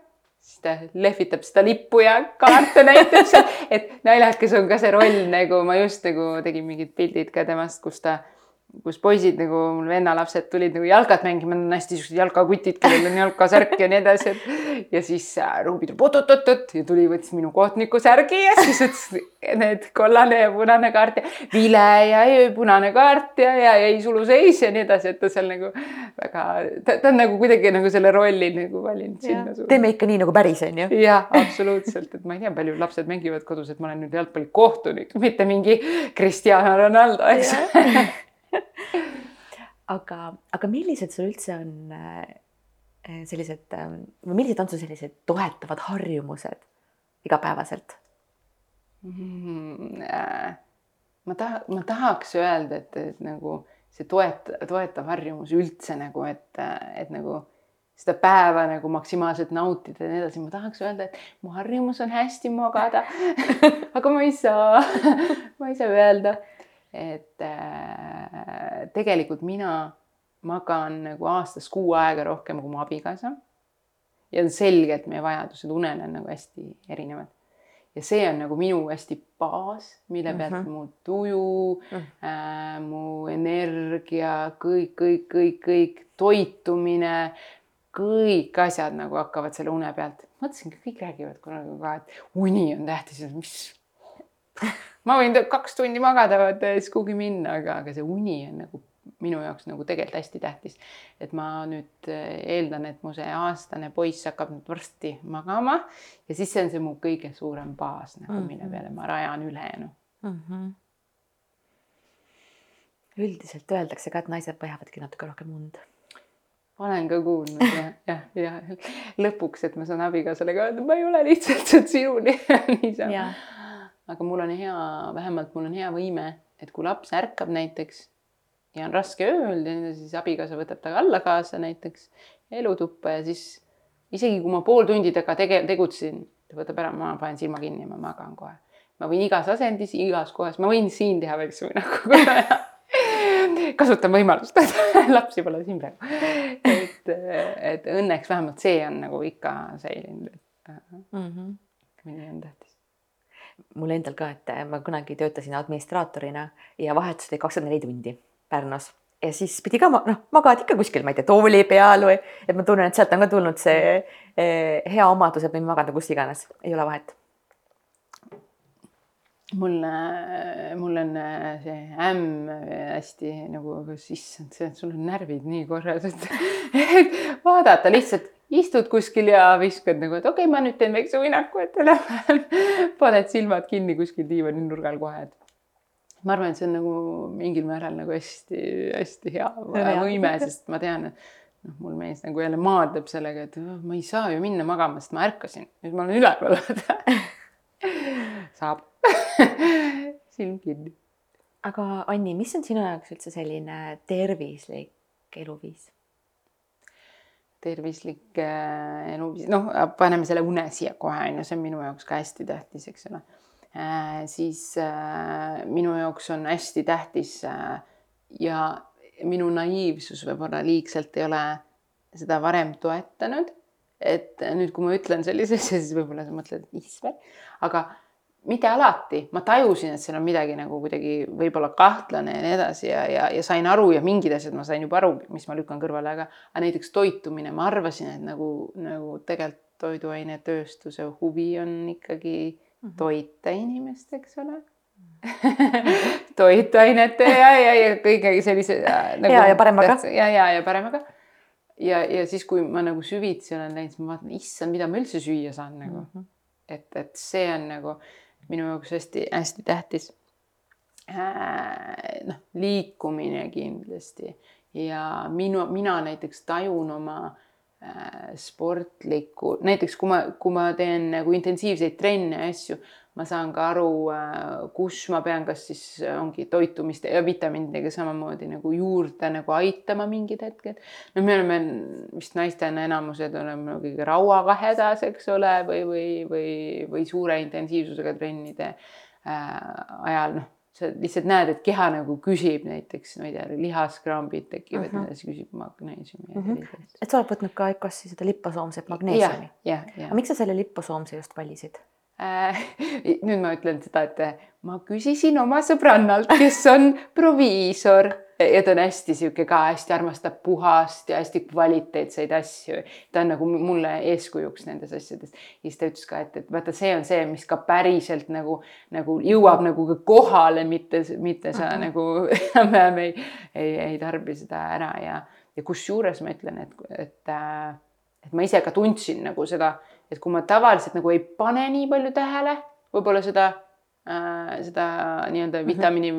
Speaker 1: siis ta lehvitab seda lippu ja kaarte näitab seal, et naljakas on ka see roll nagu ma just nagu tegin mingid pildid ka temast, kus ta kus poisid nagu mul venna lapsed tulid nagu jalkat mängima, nad on hästi siuksed jalkakutid, kellel on jalkasärk ja nii edasi, et ja siis Ruubi tuleb oot-oot-oot ja tuli, võttis minu kohtniku särgi ja siis ütles need kollane ja punane kaart ja vile ja, ja punane kaart ja, ja jäi suluseis ja nii edasi, et ta seal nagu väga, ta, ta on nagu kuidagi nagu selle rolli nagu valinud sinna.
Speaker 2: teeme ikka nii nagu päris on ju.
Speaker 1: jah, absoluutselt, et ma ei tea, palju lapsed mängivad kodus, et ma olen nüüd jalgpallikohtunik, mitte mingi Cristiano Ronaldo, eks
Speaker 2: aga, aga millised sul üldse on äh, sellised ähm, või millised on sul sellised toetavad harjumused igapäevaselt?
Speaker 1: Mm,? Äh, ma taha, ma tahaks öelda, et, et nagu see toet-, toetav harjumus üldse nagu, et, et nagu seda päeva nagu maksimaalselt nautida ja nii edasi, ma tahaks öelda, et mu harjumus on hästi magada. Aga ma ei saa. Ma ei saa öelda et äh, tegelikult mina magan nagu aastas kuu aega rohkem kui mu abikaasa. ja on selge, et meie vajadused unele on nagu hästi erinevad. ja see on nagu minu hästi baas, mille pealt mm -hmm. mu tuju mm, -hmm. äh, mu energia, kõik, kõik, kõik, kõik toitumine, kõik asjad nagu hakkavad selle une pealt. mõtlesingi, kõik räägivad kunagi ka, et uni on tähtis, mis ma võin kaks tundi magada, vaata ja siis kuhugi minna, aga, aga see uni on nagu minu jaoks nagu tegelikult hästi tähtis. et ma nüüd eh, eeldan, et mu see aastane poiss hakkab nüüd varsti magama ja siis see on see mu kõige suurem baas nagu mm, -hmm. mille peale ma rajan ülejäänu mm. -hmm.
Speaker 2: üldiselt öeldakse ka, et naised vajavadki natuke rohkem und
Speaker 1: olen ka kuulnud ja, jah, ja lõpuks, et ma saan abikaasale ka öelda, ma ei ole lihtsalt sinuni niisama aga mul on hea, vähemalt mul on hea võime, et kui laps ärkab näiteks ja on raske ööl, siis abikaasa võtab ta alla kaasa näiteks elutuppa ja siis isegi kui ma pool tundi temaga tege-, tegutsesin, ta võtab ära, ma panen silma kinni ja ma magan kohe. ma võin igas asendis, igas kohas, ma võin siin teha väikse uinaku kasutan võimalust, lapsi pole siin praegu. et, et õnneks vähemalt see on nagu ikka säilinud, et mm -hmm. nii on tähtis
Speaker 2: mul endal ka, et ma kunagi töötasin administraatorina ja vahetus oli kakskümmend neli tundi Pärnus ja siis pidi ka noh, magad ikka kuskil, ma ei tea, tooli peal või, et ma tunnen, et sealt on ka tulnud see eh, hea omadus, et võin magada kus iganes, ei ole vahet.
Speaker 1: mul, mul on see ämm hästi nagu, issand, sul on närvid nii korras, et vaadata lihtsalt istud kuskil ja viskad nagu, et okei okay,, ma nüüd teen väikse uinaku, et enam-vähem paned silmad kinni kuskil diivani nurgal kohe, et ma arvan, et see on nagu mingil määral nagu hästi-hästi hea võime, sest ma tean, noh, mul mees nagu jälle maadleb sellega, et oh, ma ei saa ju minna magama, sest ma ärkasin, nüüd ma olen üleval saab silm kinni.
Speaker 2: aga Anni, mis on sinu jaoks üldse selline tervislik eluviis?
Speaker 1: Tervislik äh, eluviis, noh, paneme selle une siia kohe, on ju, see on minu jaoks ka hästi tähtis, eks ole äh,. siis äh, minu jaoks on hästi tähtis äh, ja minu naiivsus võib-olla liigselt ei ole seda varem toetanud. et nüüd, kui ma ütlen sellise asja, siis võib-olla sa mõtled, issand, aga mitte alati, ma tajusin, et seal on midagi nagu kuidagi võib-olla kahtlane ja nii edasi ja, ja, ja sain aru ja mingid asjad ma sain juba aru, mis ma lükkan kõrvale, aga, aga näiteks toitumine, ma arvasin, et nagu, nagu tegelikult toiduainetööstuse huvi on ikkagi mhm. toita inimest, eks ole toitainete ja, ja, ja kõige sellise
Speaker 2: nagu,. ja, ja paremaga.
Speaker 1: ja, ja, ja paremaga. ja, ja siis, kui ma nagu süvitsi olen läinud, siis ma vaatan, issand, mida ma üldse süüa saan nagu mm. -hmm. et, et see on nagu minu jaoks hästi-hästi tähtis. Äh, noh, liikumine kindlasti ja minu, mina näiteks tajun oma äh, sportlikku, näiteks kui ma, kui ma teen nagu intensiivseid trenne ja asju, ma saan ka aru, äh, kus ma pean, kas siis ongi toitumist ja vitamiinidega samamoodi nagu juurde nagu aitama mingid hetked. no me oleme vist naistena enamused oleme kõige rauaga hädas, eks ole, või, või, või, või suure intensiivsusega trennide äh, ajal, noh sa lihtsalt näed, et keha nagu küsib näiteks, ma ei tea, lihaskrambid tekivad uh, -huh. siis küsib magneesiumi uh.
Speaker 2: -huh. et sa oled võtnud ka EKOS-i seda liposoomset magneesiumi? aga miks sa selle liposoomse just valisid?
Speaker 1: Äh, nüüd ma ütlen seda, et ma küsisin oma sõbrannalt, kes on proviisor ja ta on hästi sihuke ka hästi armastab puhast ja hästi kvaliteetseid asju. ta on nagu mulle eeskujuks nendes asjades. ja siis ta ütles ka, et, et vaata, see on see, mis ka päriselt nagu, nagu jõuab nagu ka kohale, mitte, mitte sa -huh. nagu enam-vähem ei, ei, ei tarbi seda ära ja, ja kusjuures ma ütlen, et, et, et ma ise ka tundsin nagu seda, et kui ma tavaliselt nagu ei pane nii palju tähele, võib-olla seda äh, seda nii-öelda mhm. vitamiini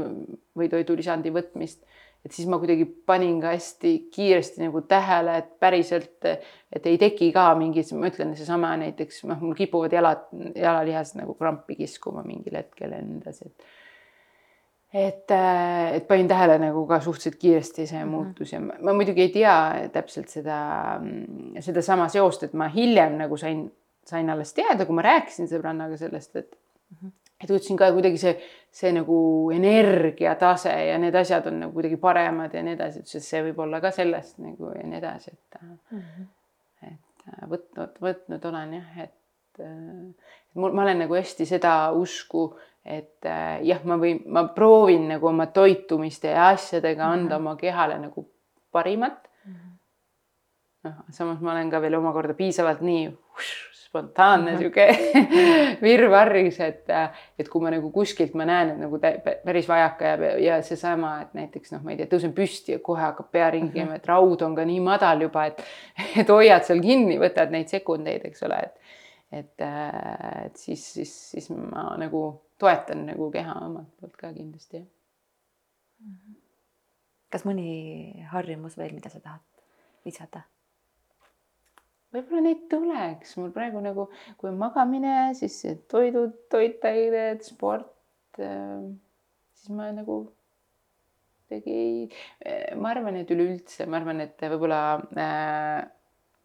Speaker 1: või toidulisandi võtmist, et siis ma kuidagi panin ka hästi kiiresti nagu tähele, et päriselt, et ei teki ka mingid, ma ütlen, seesama näiteks noh, mul kipuvad jalad, jalalihased nagu krampi kiskuma mingil hetkel edasi, et et, et panin tähele nagu ka suhteliselt kiiresti see mhm. muutus ja ma, ma muidugi ei tea täpselt seda, sedasama seost, et ma hiljem nagu sain, sain alles teada, kui ma rääkisin sõbrannaga sellest, et -hmm et tundsin ka kuidagi see, see nagu energiatase ja need asjad on nagu kuidagi paremad ja nii edasi, ütles, et see võib olla ka sellest nagu ja nii edasi, et mm, -hmm. et äh, võtnud, võtnud olen jah, et, äh, mul, ma olen nagu hästi seda usku, et jah, ma võin, ma proovin nagu oma toitumiste ja asjadega anda mm -hmm. oma kehale nagu parimat. -hmm. noh, samas ma olen ka veel omakorda piisavalt nii uš, spontaanne sihuke virvarris, et, et kui ma nagu kuskilt ma näen, et nagu päris vajaka jääb ja, ja seesama, et näiteks noh, ma ei tea, tõusen püsti ja kohe hakkab pea ringi käima, et raud on ka nii madal juba, et, et hoiad seal kinni, võtad neid sekundeid, eks ole, et, et, et siis, siis, siis ma nagu toetan nagu keha omalt poolt ka kindlasti.
Speaker 2: kas mõni harjumus veel, mida sa tahad lisada?
Speaker 1: Võib-olla neid tuleks, mul praegu nagu, kui on magamine, siis toidud, toitained, sport, ähm, siis ma nagu kuidagi ei, ma arvan, et üleüldse, ma arvan, et võib-olla äh,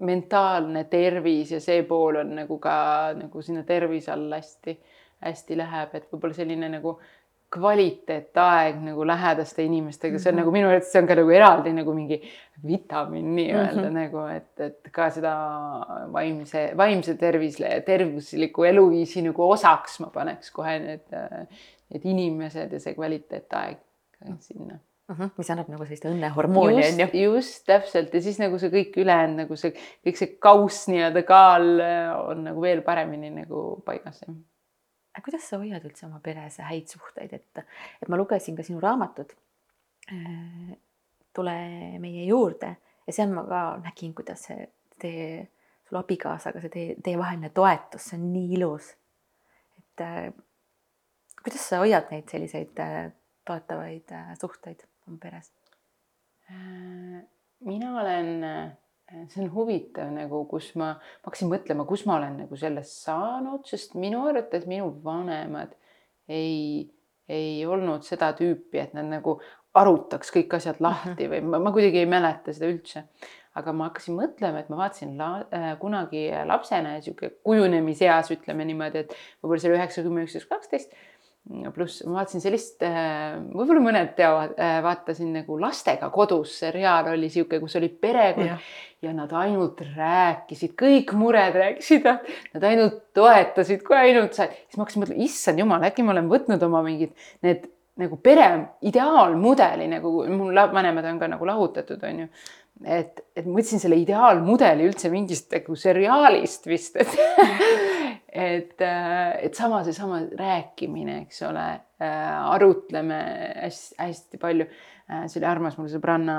Speaker 1: mentaalne tervis ja see pool on nagu ka nagu sinna tervise alla hästi, hästi läheb, et võib-olla selline nagu äh, kvaliteetaeg nagu lähedaste inimestega, see on mm -hmm. nagu minu arvates, see on ka nagu eraldi nagu mingi vitamiin nii-öelda mm -hmm. nagu, et, et ka seda vaimse, vaimse tervise, tervisliku eluviisi nagu osaks ma paneks kohe need, need inimesed ja see kvaliteetaeg sinna
Speaker 2: uh. -huh, mis annab nagu sellist õnnehormooni
Speaker 1: on ju. just täpselt ja siis nagu see kõik ülejäänud nagu see kõik see kauss nii-öelda kaal on nagu veel paremini nagu paigas
Speaker 2: kuidas sa hoiad üldse oma peres häid suhteid, et, et ma lugesin ka sinu raamatut äh, Tule meie juurde ja seal ma ka nägin, kuidas see teie, sul abikaasaga see teie, teievaheline toetus, see on nii ilus. et äh, kuidas sa hoiad neid selliseid äh, toetavaid suhteid oma peres?
Speaker 1: mina olen see on huvitav nagu, kus ma, ma hakkasin mõtlema, kus ma olen nagu sellest saanud, sest minu arvates minu vanemad ei, ei olnud seda tüüpi, et nad nagu arutaks kõik asjad lahti või ma, ma kuidagi ei mäleta seda üldse. aga ma hakkasin mõtlema, et ma vaatasin la, äh, kunagi lapsena sihuke kujunemiseas ütleme niimoodi, et võib-olla see oli üheksakümmend, üksteist, kaksteist pluss ma vaatasin sellist, äh, võib-olla mõned teavad, äh, vaatasin nagu lastega kodus seriaal oli sihuke, kus oli perekond ja. ja nad ainult rääkisid, kõik mured rääkisid, nad ainult toetasid, kui ainult said, siis ma hakkasin mõtlema, issand jumal, äkki ma olen võtnud oma mingid need nagu pere ideaalmudeli nagu mul vanemad on ka nagu lahutatud, on ju et, et ma võtsin selle ideaalmudeli üldse mingist nagu seriaalist vist, et et, et sama seesama rääkimine, eks ole, arutleme hästi-hästi palju. see oli armas mul sõbranna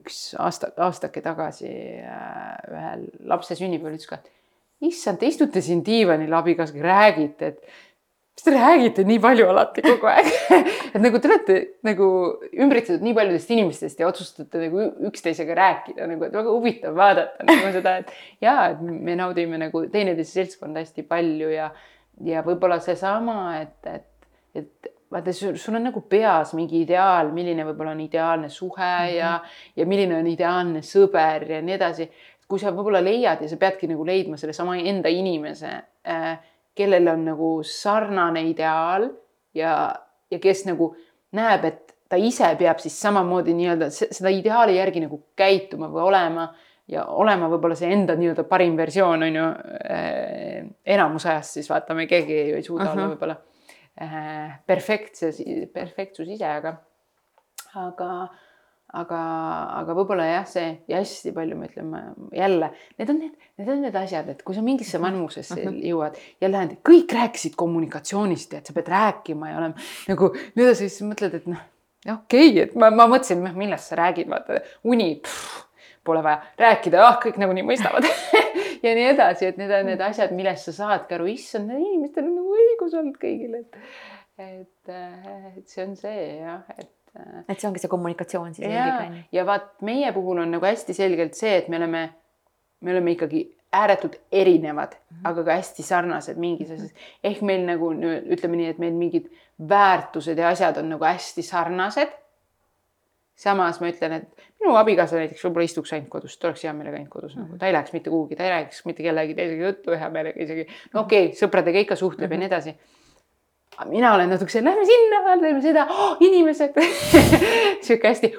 Speaker 1: üks aasta, aastake tagasi ühel lapse sünnipäeval ütles ka, et issand, te istute siin diivanil abikaasaga, räägite, et mis te räägite nii palju alati kogu aeg et nagu te olete nagu ümbritsetud nii paljudest inimestest ja otsustate nagu üksteisega rääkida nagu, et väga huvitav vaadata nagu seda, et ja, et me naudime nagu teineteise seltskonda hästi palju ja, ja võib-olla seesama, et, et, et vaata, sul on nagu peas mingi ideaal, milline võib-olla on ideaalne suhe mm -hmm. ja, ja milline on ideaalne sõber ja nii edasi. kui sa võib-olla leiad ja sa peadki nagu leidma sellesama enda inimese äh, kellel on nagu sarnane ideaal ja, ja kes nagu näeb, et ta ise peab siis samamoodi nii-öelda seda ideaali järgi nagu käituma või olema ja olema võib-olla see enda nii-öelda parim versioon on ju eh,. enamus ajast siis vaatame, keegi ei suuda uh -huh. olla võib-olla eh, perfektses, perfektsus ise, aga aga, aga, aga võib-olla jah, see ja hästi palju me ütleme jälle, need on need, need on need asjad, et kui sa mingisse vanusesse
Speaker 2: Mhm.
Speaker 1: jõuad ja lähed, kõik rääkisid kommunikatsioonist ja et sa pead rääkima ja olema nagu edasi, siis mõtled, et noh, okei okay,, et ma, ma mõtlesin, noh, millest sa räägid, vaata uni. Pole vaja rääkida, ah, kõik nagunii mõistavad ja nii edasi, et need on need asjad, millest sa saadki aru, issand, inimestel on nagu õigus olnud kõigil, et, et, et see on see jah, et
Speaker 2: et see ongi see kommunikatsioon siis eelkõige
Speaker 1: ja vaat meie puhul on nagu hästi selgelt see, et me oleme, me oleme ikkagi ääretult erinevad mm, -hmm. aga ka hästi sarnased mingis asjas. ehk meil nagu ütleme nii, et meil mingid väärtused ja asjad on nagu hästi sarnased. samas ma ütlen, et minu abikaasa näiteks võib-olla istuks ainult kodus, ta oleks hea meelega ainult kodus mm, -hmm. nagu ta ei läheks mitte kuhugi, ta ei räägiks mitte kellegi teisega juttu hea meelega isegi. no okei okay,, sõpradega ikka suhtleb mm -hmm. ja nii edasi mina olen natuke see, lähme sinna, teeme seda. Oh,, inimesed. Sihuke hästi.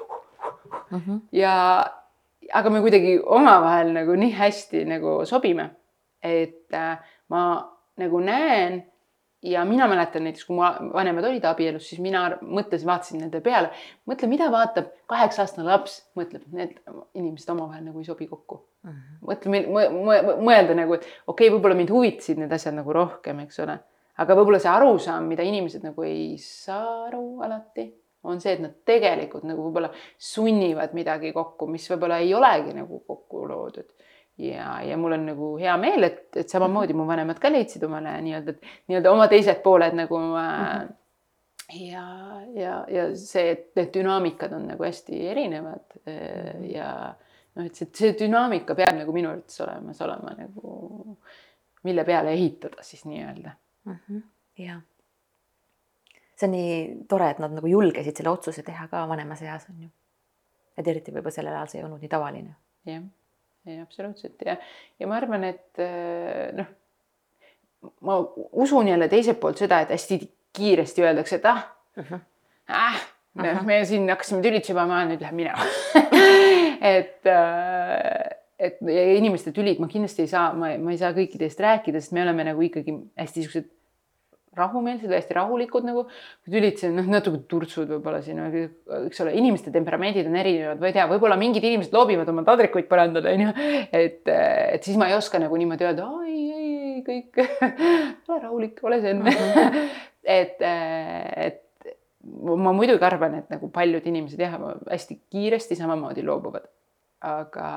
Speaker 2: Mm -hmm.
Speaker 1: ja aga me kuidagi omavahel nagu nii hästi nagu sobime, et äh, ma nagu näen ja mina mäletan näiteks, kui mu vanemad olid abielus, siis mina mõtlesin, vaatasin nende peale, mõtle, mida vaatab kaheksa-aastane laps, mõtleb, need inimesed omavahel nagu ei sobi kokku.
Speaker 2: Mhm.
Speaker 1: mõtle, mõelda nagu, et okei okay,, võib-olla mind huvitasid need asjad nagu rohkem, eks ole, aga võib-olla see arusaam, mida inimesed nagu ei saa aru alati, on see, et nad tegelikult nagu võib-olla sunnivad midagi kokku, mis võib-olla ei olegi nagu kokku loodud. ja, ja mul on nagu hea meel, et, et samamoodi mu vanemad ka leidsid omale nii-öelda, nii-öelda oma teised pooled nagu äh, ja, ja, ja see, et need dünaamikad on nagu hästi erinevad äh, ja noh, et see, see dünaamika peab nagu minu arvates olemas olema nagu, mille peale ehitada siis nii-öelda.
Speaker 2: Ja see on nii tore, et nad nagu julgesid selle otsuse teha ka vanemas eas on ju. et eriti võib-olla sellel ajal see ei olnud nii tavaline.
Speaker 1: jah, ja absoluutselt ja, ja ma arvan, et äh, noh, ma usun jälle teiselt poolt seda, et hästi kiiresti öeldakse, et ah uh, -huh. ah, noh, me siin hakkasime tülitsema, ma nüüd lähen minema et äh, et ja inimeste tülid ma kindlasti ei saa, ma, ma ei saa kõikide eest rääkida, sest me oleme nagu ikkagi hästi siuksed rahumeelsed, hästi rahulikud nagu. kui tülitsen, noh, natuke turtsud võib-olla siin, eks ole, inimeste temperamendid on erinevad, ma ei tea, võib-olla mingid inimesed loobivad oma tadrikuid põrandale, onju. et, et siis ma ei oska nagu niimoodi öelda, ei, ei, ei kõik ole rahulik, ole zen mm. -hmm. et, et ma muidugi arvan, et nagu paljud inimesed jah, hästi kiiresti samamoodi loobuvad. aga,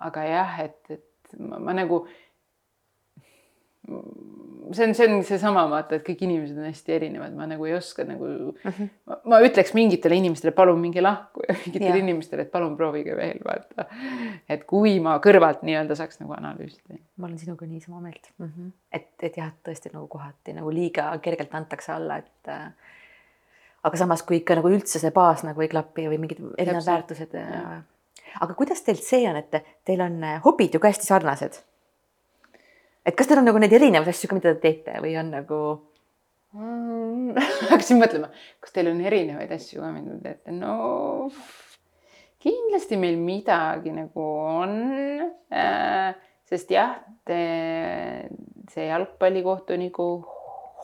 Speaker 1: aga jah, et, et ma, ma nagu see on, see on seesama vaata, et kõik inimesed on hästi erinevad, ma nagu ei oska nagu mm, -hmm. ma, ma ütleks mingitele inimestele, palun minge lahku ja mingitele ja. inimestele, et palun proovige veel vaata. et kui ma kõrvalt nii-öelda saaks nagu analüüsida.
Speaker 2: ma olen sinuga nii sama meelt mm. -hmm. et, et jah, tõesti nagu kohati nagu liiga kergelt antakse alla, et äh, aga samas, kui ikka nagu üldse see baas nagu ei klapi või mingid erinevad väärtused. aga kuidas teil see on, et teil on hobid ju ka hästi sarnased et kas teil on nagu neid erinevaid asju ka, mida te teete või on nagu
Speaker 1: mm,? hakkasin mõtlema, kas teil on erinevaid asju ka, mida te teete, no kindlasti meil midagi nagu on äh,. sest jah, see jalgpallikohtuniku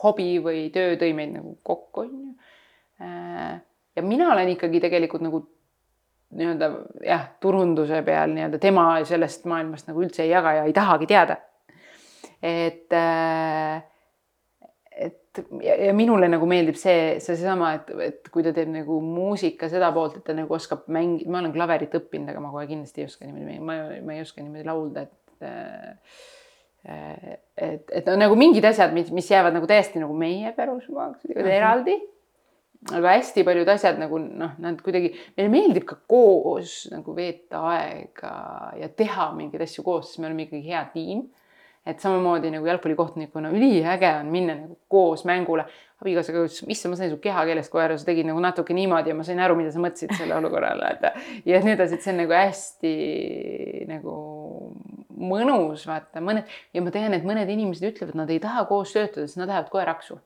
Speaker 1: hobi või töö tõi meid nagu kokku, on ju äh,. ja mina olen ikkagi tegelikult nagu nii-öelda jah, turunduse peal nii-öelda tema sellest maailmast nagu üldse ei jaga ja ei tahagi teada et, et ja, ja minule nagu meeldib see, see seesama, et, et kui ta teeb nagu muusika seda poolt, et ta nagu oskab mängida, ma olen klaverit õppinud, aga ma kohe kindlasti ei oska niimoodi, ma, ma ei oska niimoodi laulda, et et, et on nagu mingid asjad, mis, mis jäävad nagu täiesti nagu meie pärusmaaks mm -hmm. eraldi. aga hästi paljud asjad nagu noh, nad kuidagi, meile meeldib ka koos nagu veeta aega ja teha mingeid asju koos, sest me oleme ikkagi hea tiim et samamoodi nagu jalgpallikohtunikuna üliäge on minna nagu koos mängule. abikaasaga ütles, issand, ma sain su kehakeelest kohe aru, sa tegid nagu natuke niimoodi ja ma sain aru, mida sa mõtlesid selle olukorrale, et ja nii edasi, et see on nagu hästi nagu mõnus, vaata mõned ja ma tean, et mõned inimesed ütlevad, nad ei taha koos töötada, sest nad lähevad kohe raksu.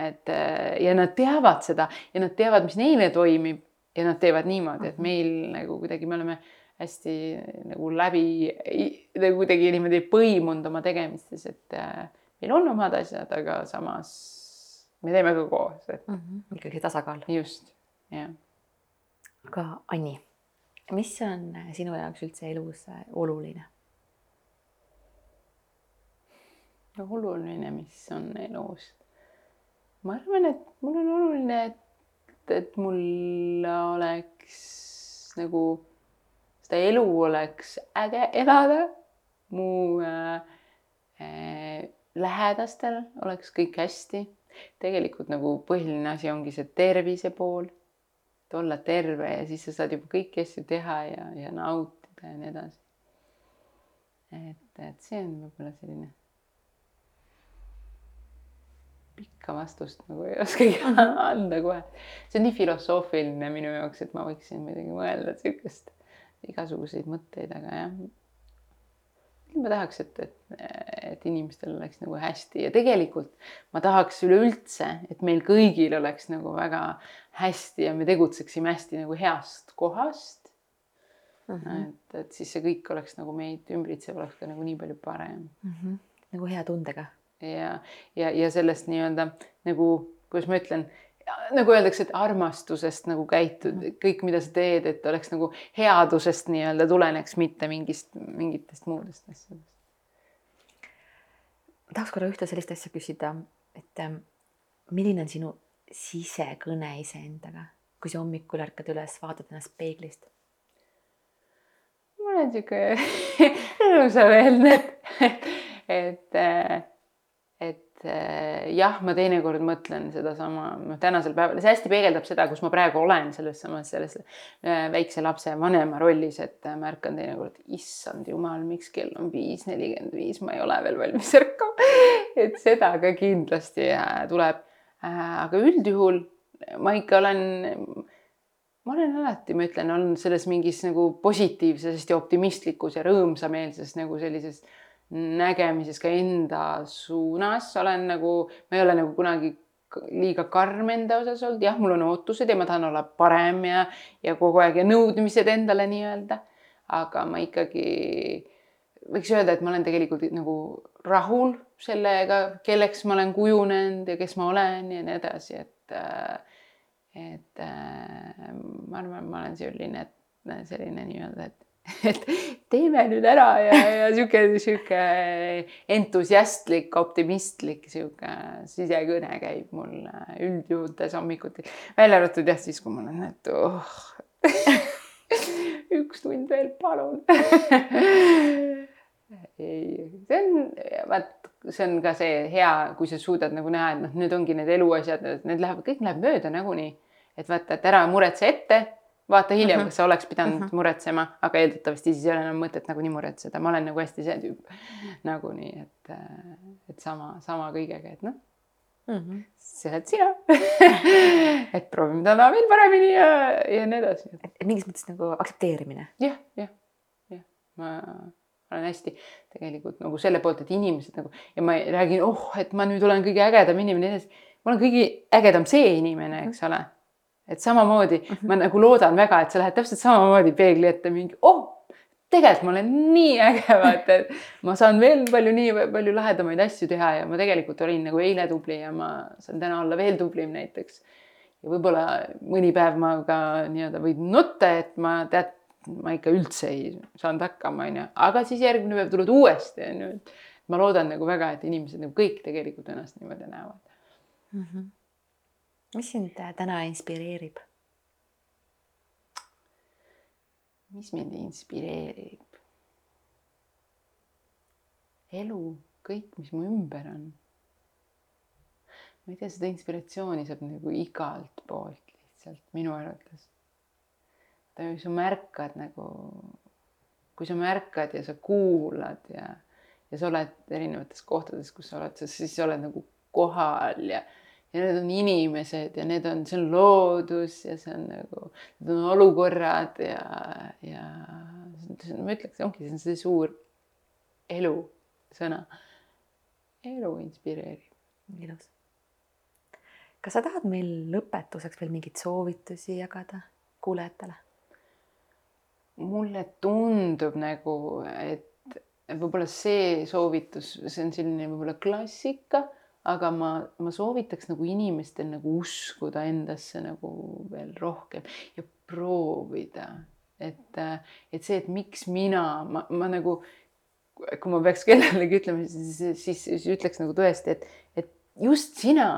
Speaker 1: et ja nad teavad seda ja nad teavad, mis neile toimib ja nad teevad niimoodi, et meil nagu kuidagi me oleme hästi nagu läbi, nagu kuidagi niimoodi põimunud oma tegemistes, et äh, meil on omad asjad, aga samas me teeme ka koos, et
Speaker 2: mm -hmm. ikkagi tasakaal.
Speaker 1: just, jah.
Speaker 2: aga Anni, mis on sinu jaoks üldse elus oluline?
Speaker 1: no oluline, mis on elus? ma arvan, et mul on oluline, et, et mul oleks nagu seda elu oleks äge elada. mu äh, äh, lähedastel oleks kõik hästi. tegelikult nagu põhiline asi ongi see tervise pool. et olla terve ja siis sa saad juba kõiki asju teha ja, ja nautida ja nii edasi. et, et see on võib-olla selline pikka vastust nagu ei oskagi anda kohe. see on nii filosoofiline minu jaoks, et ma võiksin muidugi mõelda sihukest igasuguseid mõtteid, aga jah. ma tahaks, et, et, et inimestel oleks nagu hästi ja tegelikult ma tahaks üleüldse, et meil kõigil oleks nagu väga hästi ja me tegutseksime hästi nagu heast kohast.
Speaker 2: Mhm.
Speaker 1: -huh. et, et siis see kõik oleks nagu meid ümbritsev oleks ka nagu nii palju parem
Speaker 2: mm. -hmm. nagu hea tundega
Speaker 1: ja, ja, ja sellest nii-öelda nagu, kuidas ma ütlen, nagu öeldakse, et armastusest nagu käitud, kõik, mida sa teed, et oleks nagu headusest nii-öelda tuleneks, mitte mingist, mingitest muudest asjadest.
Speaker 2: tahaks korra ühte sellist asja küsida, et ähm, milline on sinu sisekõne iseendaga, kui sa hommikul ärkad üles, vaatad ennast peeglist?
Speaker 1: ma olen sihuke ilusameelne, et, et, et et eh, jah, ma teinekord mõtlen sedasama, noh, tänasel päeval, see hästi peegeldab seda, kus ma praegu olen selles samas, selles eh, väikse lapse vanema rollis, et ma ärkan teinekord, issand jumal, miks kell on viis nelikümmend viis, ma ei ole veel valmis ärkama. et seda ka kindlasti eh, tuleb. aga üldjuhul ma ikka olen, ma olen alati, ma ütlen, olnud selles mingis nagu positiivses ja optimistlikus ja rõõmsameelses nagu sellises nägemises ka enda suunas. Olen nagu, ma ei ole nagu kunagi liiga karm enda osas olnud, jah, mul on ootused ja ma tahan olla parem ja, ja kogu aeg ja nõudmised endale nii-öelda. aga ma ikkagi võiks öelda, et ma olen tegelikult nagu rahul sellega, kelleks ma olen kujunenud ja kes ma olen ja nii edasi, et et ma arvan, ma olen selline, selline nii-öelda, et et teeme nüüd ära ja, ja sihuke, sihuke entusiastlik, optimistlik sihuke sisekõne käib mul üldjuhutes hommikuti. välja arvatud jah, siis kui mul on, et oh üks tund veel, palun ei, see on, vaat see on ka see hea, kui sa suudad nagu näha, et noh, need ongi need eluasjad, need lähevad, kõik läheb mööda nagunii. et vaata, et ära muretse ette vaata hiljem uh, -huh. kas sa oleks pidanud uh -huh. muretsema, aga eeldatavasti siis ei ole enam mõtet nagunii muretseda, ma olen nagu hästi see tüüp nagunii, et, et sama, sama kõigega, et noh mm -hmm. see oled sina et proovime täna veel paremini ja, ja nii edasi.
Speaker 2: et mingis mõttes nagu aktsepteerimine
Speaker 1: ja,. jah, jah, jah, ma olen hästi tegelikult nagu selle poolt, et inimesed nagu ja ma räägin, oh, et ma nüüd olen kõige ägedam inimene, ma olen kõige ägedam see inimene, eks ole et samamoodi mm -hmm. ma nagu loodan väga, et sa lähed täpselt samamoodi peegli ette mingi, oh, tegelikult ma olen nii äge, vaata, et ma saan veel palju, nii palju lahedamaid asju teha ja ma tegelikult olin nagu eile tubli ja ma saan täna olla veel tublim näiteks. ja võib-olla mõni päev ma ka nii-öelda võin nutta, et ma tead, ma ikka üldse ei saanud hakkama, onju, aga siis järgmine päev tuled uuesti, onju, et ma loodan nagu väga, et inimesed nagu kõik tegelikult ennast niimoodi näevad mm.
Speaker 2: -hmm mis sind äh, täna inspireerib?
Speaker 1: mis mind inspireerib? elu, kõik, mis mu ümber on. ma ei tea, seda inspiratsiooni saab nagu igalt poolt lihtsalt minu arvates. kui sa märkad nagu, kui sa märkad ja sa kuulad ja, ja sa oled erinevates kohtades, kus sa oled, siis sa oled nagu kohal ja ja need on inimesed ja need on, see on loodus ja see on nagu, need on olukorrad ja, ja ma ütleks, ongi see on see suur elu sõna. elu inspireerib.
Speaker 2: ilus. kas sa tahad meil lõpetuseks veel mingeid soovitusi jagada kuulajatele?
Speaker 1: mulle tundub nagu, et võib-olla see soovitus, see on selline võib-olla klassika aga ma, ma soovitaks nagu inimestel nagu uskuda endasse nagu veel rohkem ja proovida, et, et see, et miks mina, ma, ma nagu, kui ma peaks kellelegi ütlema, siis, siis, siis ütleks nagu tõesti, et, et just sina,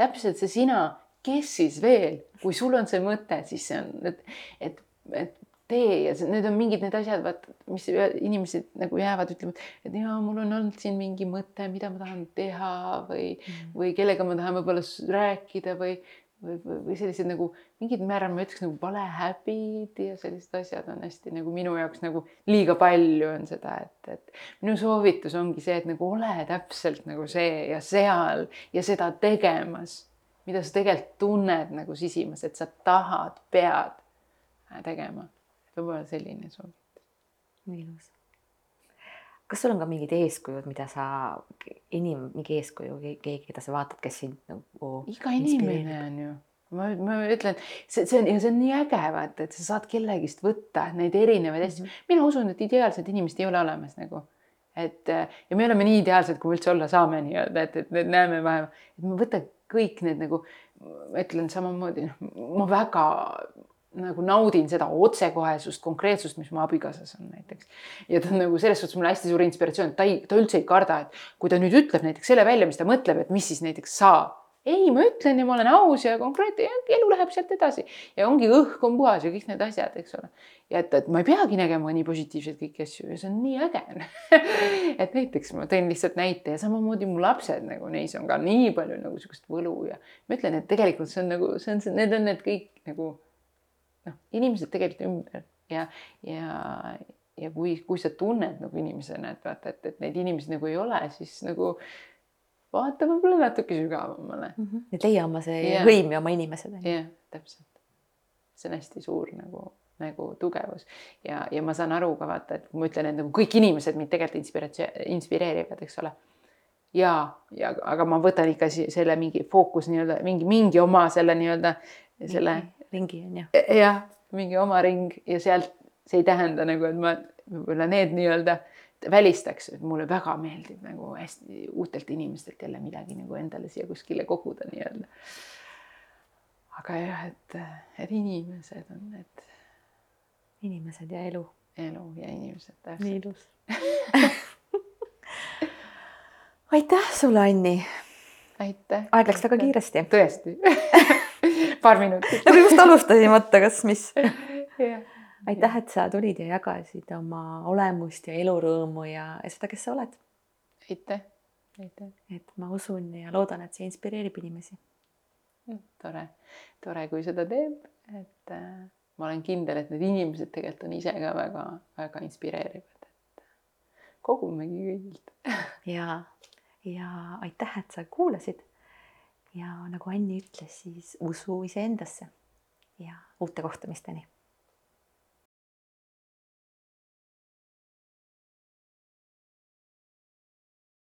Speaker 1: täpselt see sina, kes siis veel, kui sul on see mõte, siis see on, et, et, et tee ja need on mingid need asjad, vaata, mis inimesed nagu jäävad, ütlevad, et jaa, mul on olnud siin mingi mõte, mida ma tahan teha või mm., või kellega ma tahan võib-olla rääkida või, või, või, või sellised nagu mingid määral ma ütleks nagu valehäbid ja sellised asjad on hästi nagu minu jaoks nagu liiga palju on seda, et, et minu soovitus ongi see, et nagu ole täpselt nagu see ja seal ja seda tegemas, mida sa tegelikult tunned nagu sisimas, et sa tahad, pead tegema võib-olla selline soovitus.
Speaker 2: ilus. kas sul on ka mingid eeskujud, mida sa, inim-, mingi eeskuju, keegi, keda sa vaatad, kes sind nagu.
Speaker 1: iga inimene on ju ma, ma ütlen, see, see on ja see on nii äge vaata, et sa saad kellegist võtta neid erinevaid asju mm. -hmm. mina usun, et ideaalset inimest ei ole olemas nagu. et ja me oleme nii ideaalsed, kui me üldse olla saame nii-öelda, et, et me näeme vaeva, et ma võtan kõik need nagu, ma ütlen samamoodi, noh, ma väga nagu naudin seda otsekohesust, konkreetsust, mis mu abikaasas on näiteks. ja ta on nagu selles suhtes mulle hästi suur inspiratsioon, ta ei, ta üldse ei karda, et kui ta nüüd ütleb näiteks selle välja, mis ta mõtleb, et mis siis näiteks saab. ei, ma ütlen ja ma olen aus ja konkreetne ja elu läheb sealt edasi ja ongi õhk on puhas ja kõik need asjad, eks ole. ja et, et ma ei peagi nägema nii positiivseid kõiki asju ja see on nii äge et näiteks ma tõin lihtsalt näite ja samamoodi mu lapsed nagu neis on ka nii palju nagu sihukest võlu ja ma ütlen, et tegelikult see on nagu, see on, need on need kõik nagu noh, inimesed tegelikult ümber ja, ja, ja kui, kui sa tunned nagu inimesena, et vaata, et, et neid inimesi nagu ei ole, siis nagu vaata võib-olla natuke sügavamale mm.
Speaker 2: -hmm. et leia oma see yeah. hõim ja oma inimesed.
Speaker 1: jah, täpselt. see on hästi suur nagu, nagu tugevus ja, ja ma saan aru ka vaata, et kui ma ütlen, et nagu kõik inimesed mind tegelikult inspiratsioon, inspireerivad, eks ole ja, ja aga ma võtan ikka selle mingi fookus nii-öelda mingi, mingi oma selle nii-öelda selle
Speaker 2: ringi on ju.
Speaker 1: jah, mingi oma ring ja sealt see ei tähenda nagu, et ma võib-olla need nii-öelda välistaks, et mulle väga meeldib nagu hästi uutelt inimestelt jälle midagi nagu endale siia kuskile koguda nii-öelda. aga jah, et, et inimesed on need.
Speaker 2: inimesed ja elu.
Speaker 1: elu ja inimesed.
Speaker 2: nii ilus aitäh sulle, Anni.
Speaker 1: aitäh.
Speaker 2: aeg läks väga kiiresti.
Speaker 1: tõesti paar minutit.
Speaker 2: nagu just alustasin, vaata, kas mis yeah.. aitäh, et sa tulid ja jagasid oma olemust ja elurõõmu ja, ja seda, kes sa oled.
Speaker 1: aitäh, aitäh.
Speaker 2: et ma usun ja loodan, et see inspireerib inimesi.
Speaker 1: tore, tore, kui seda teeb, et äh, ma olen kindel, et need inimesed tegelikult on ise ka väga-väga inspireerivad, et kogumegi kõigilt
Speaker 2: ja, ja aitäh, et sa kuulasid ja nagu Anni ütles, siis usu iseendasse ja uute kohtumisteni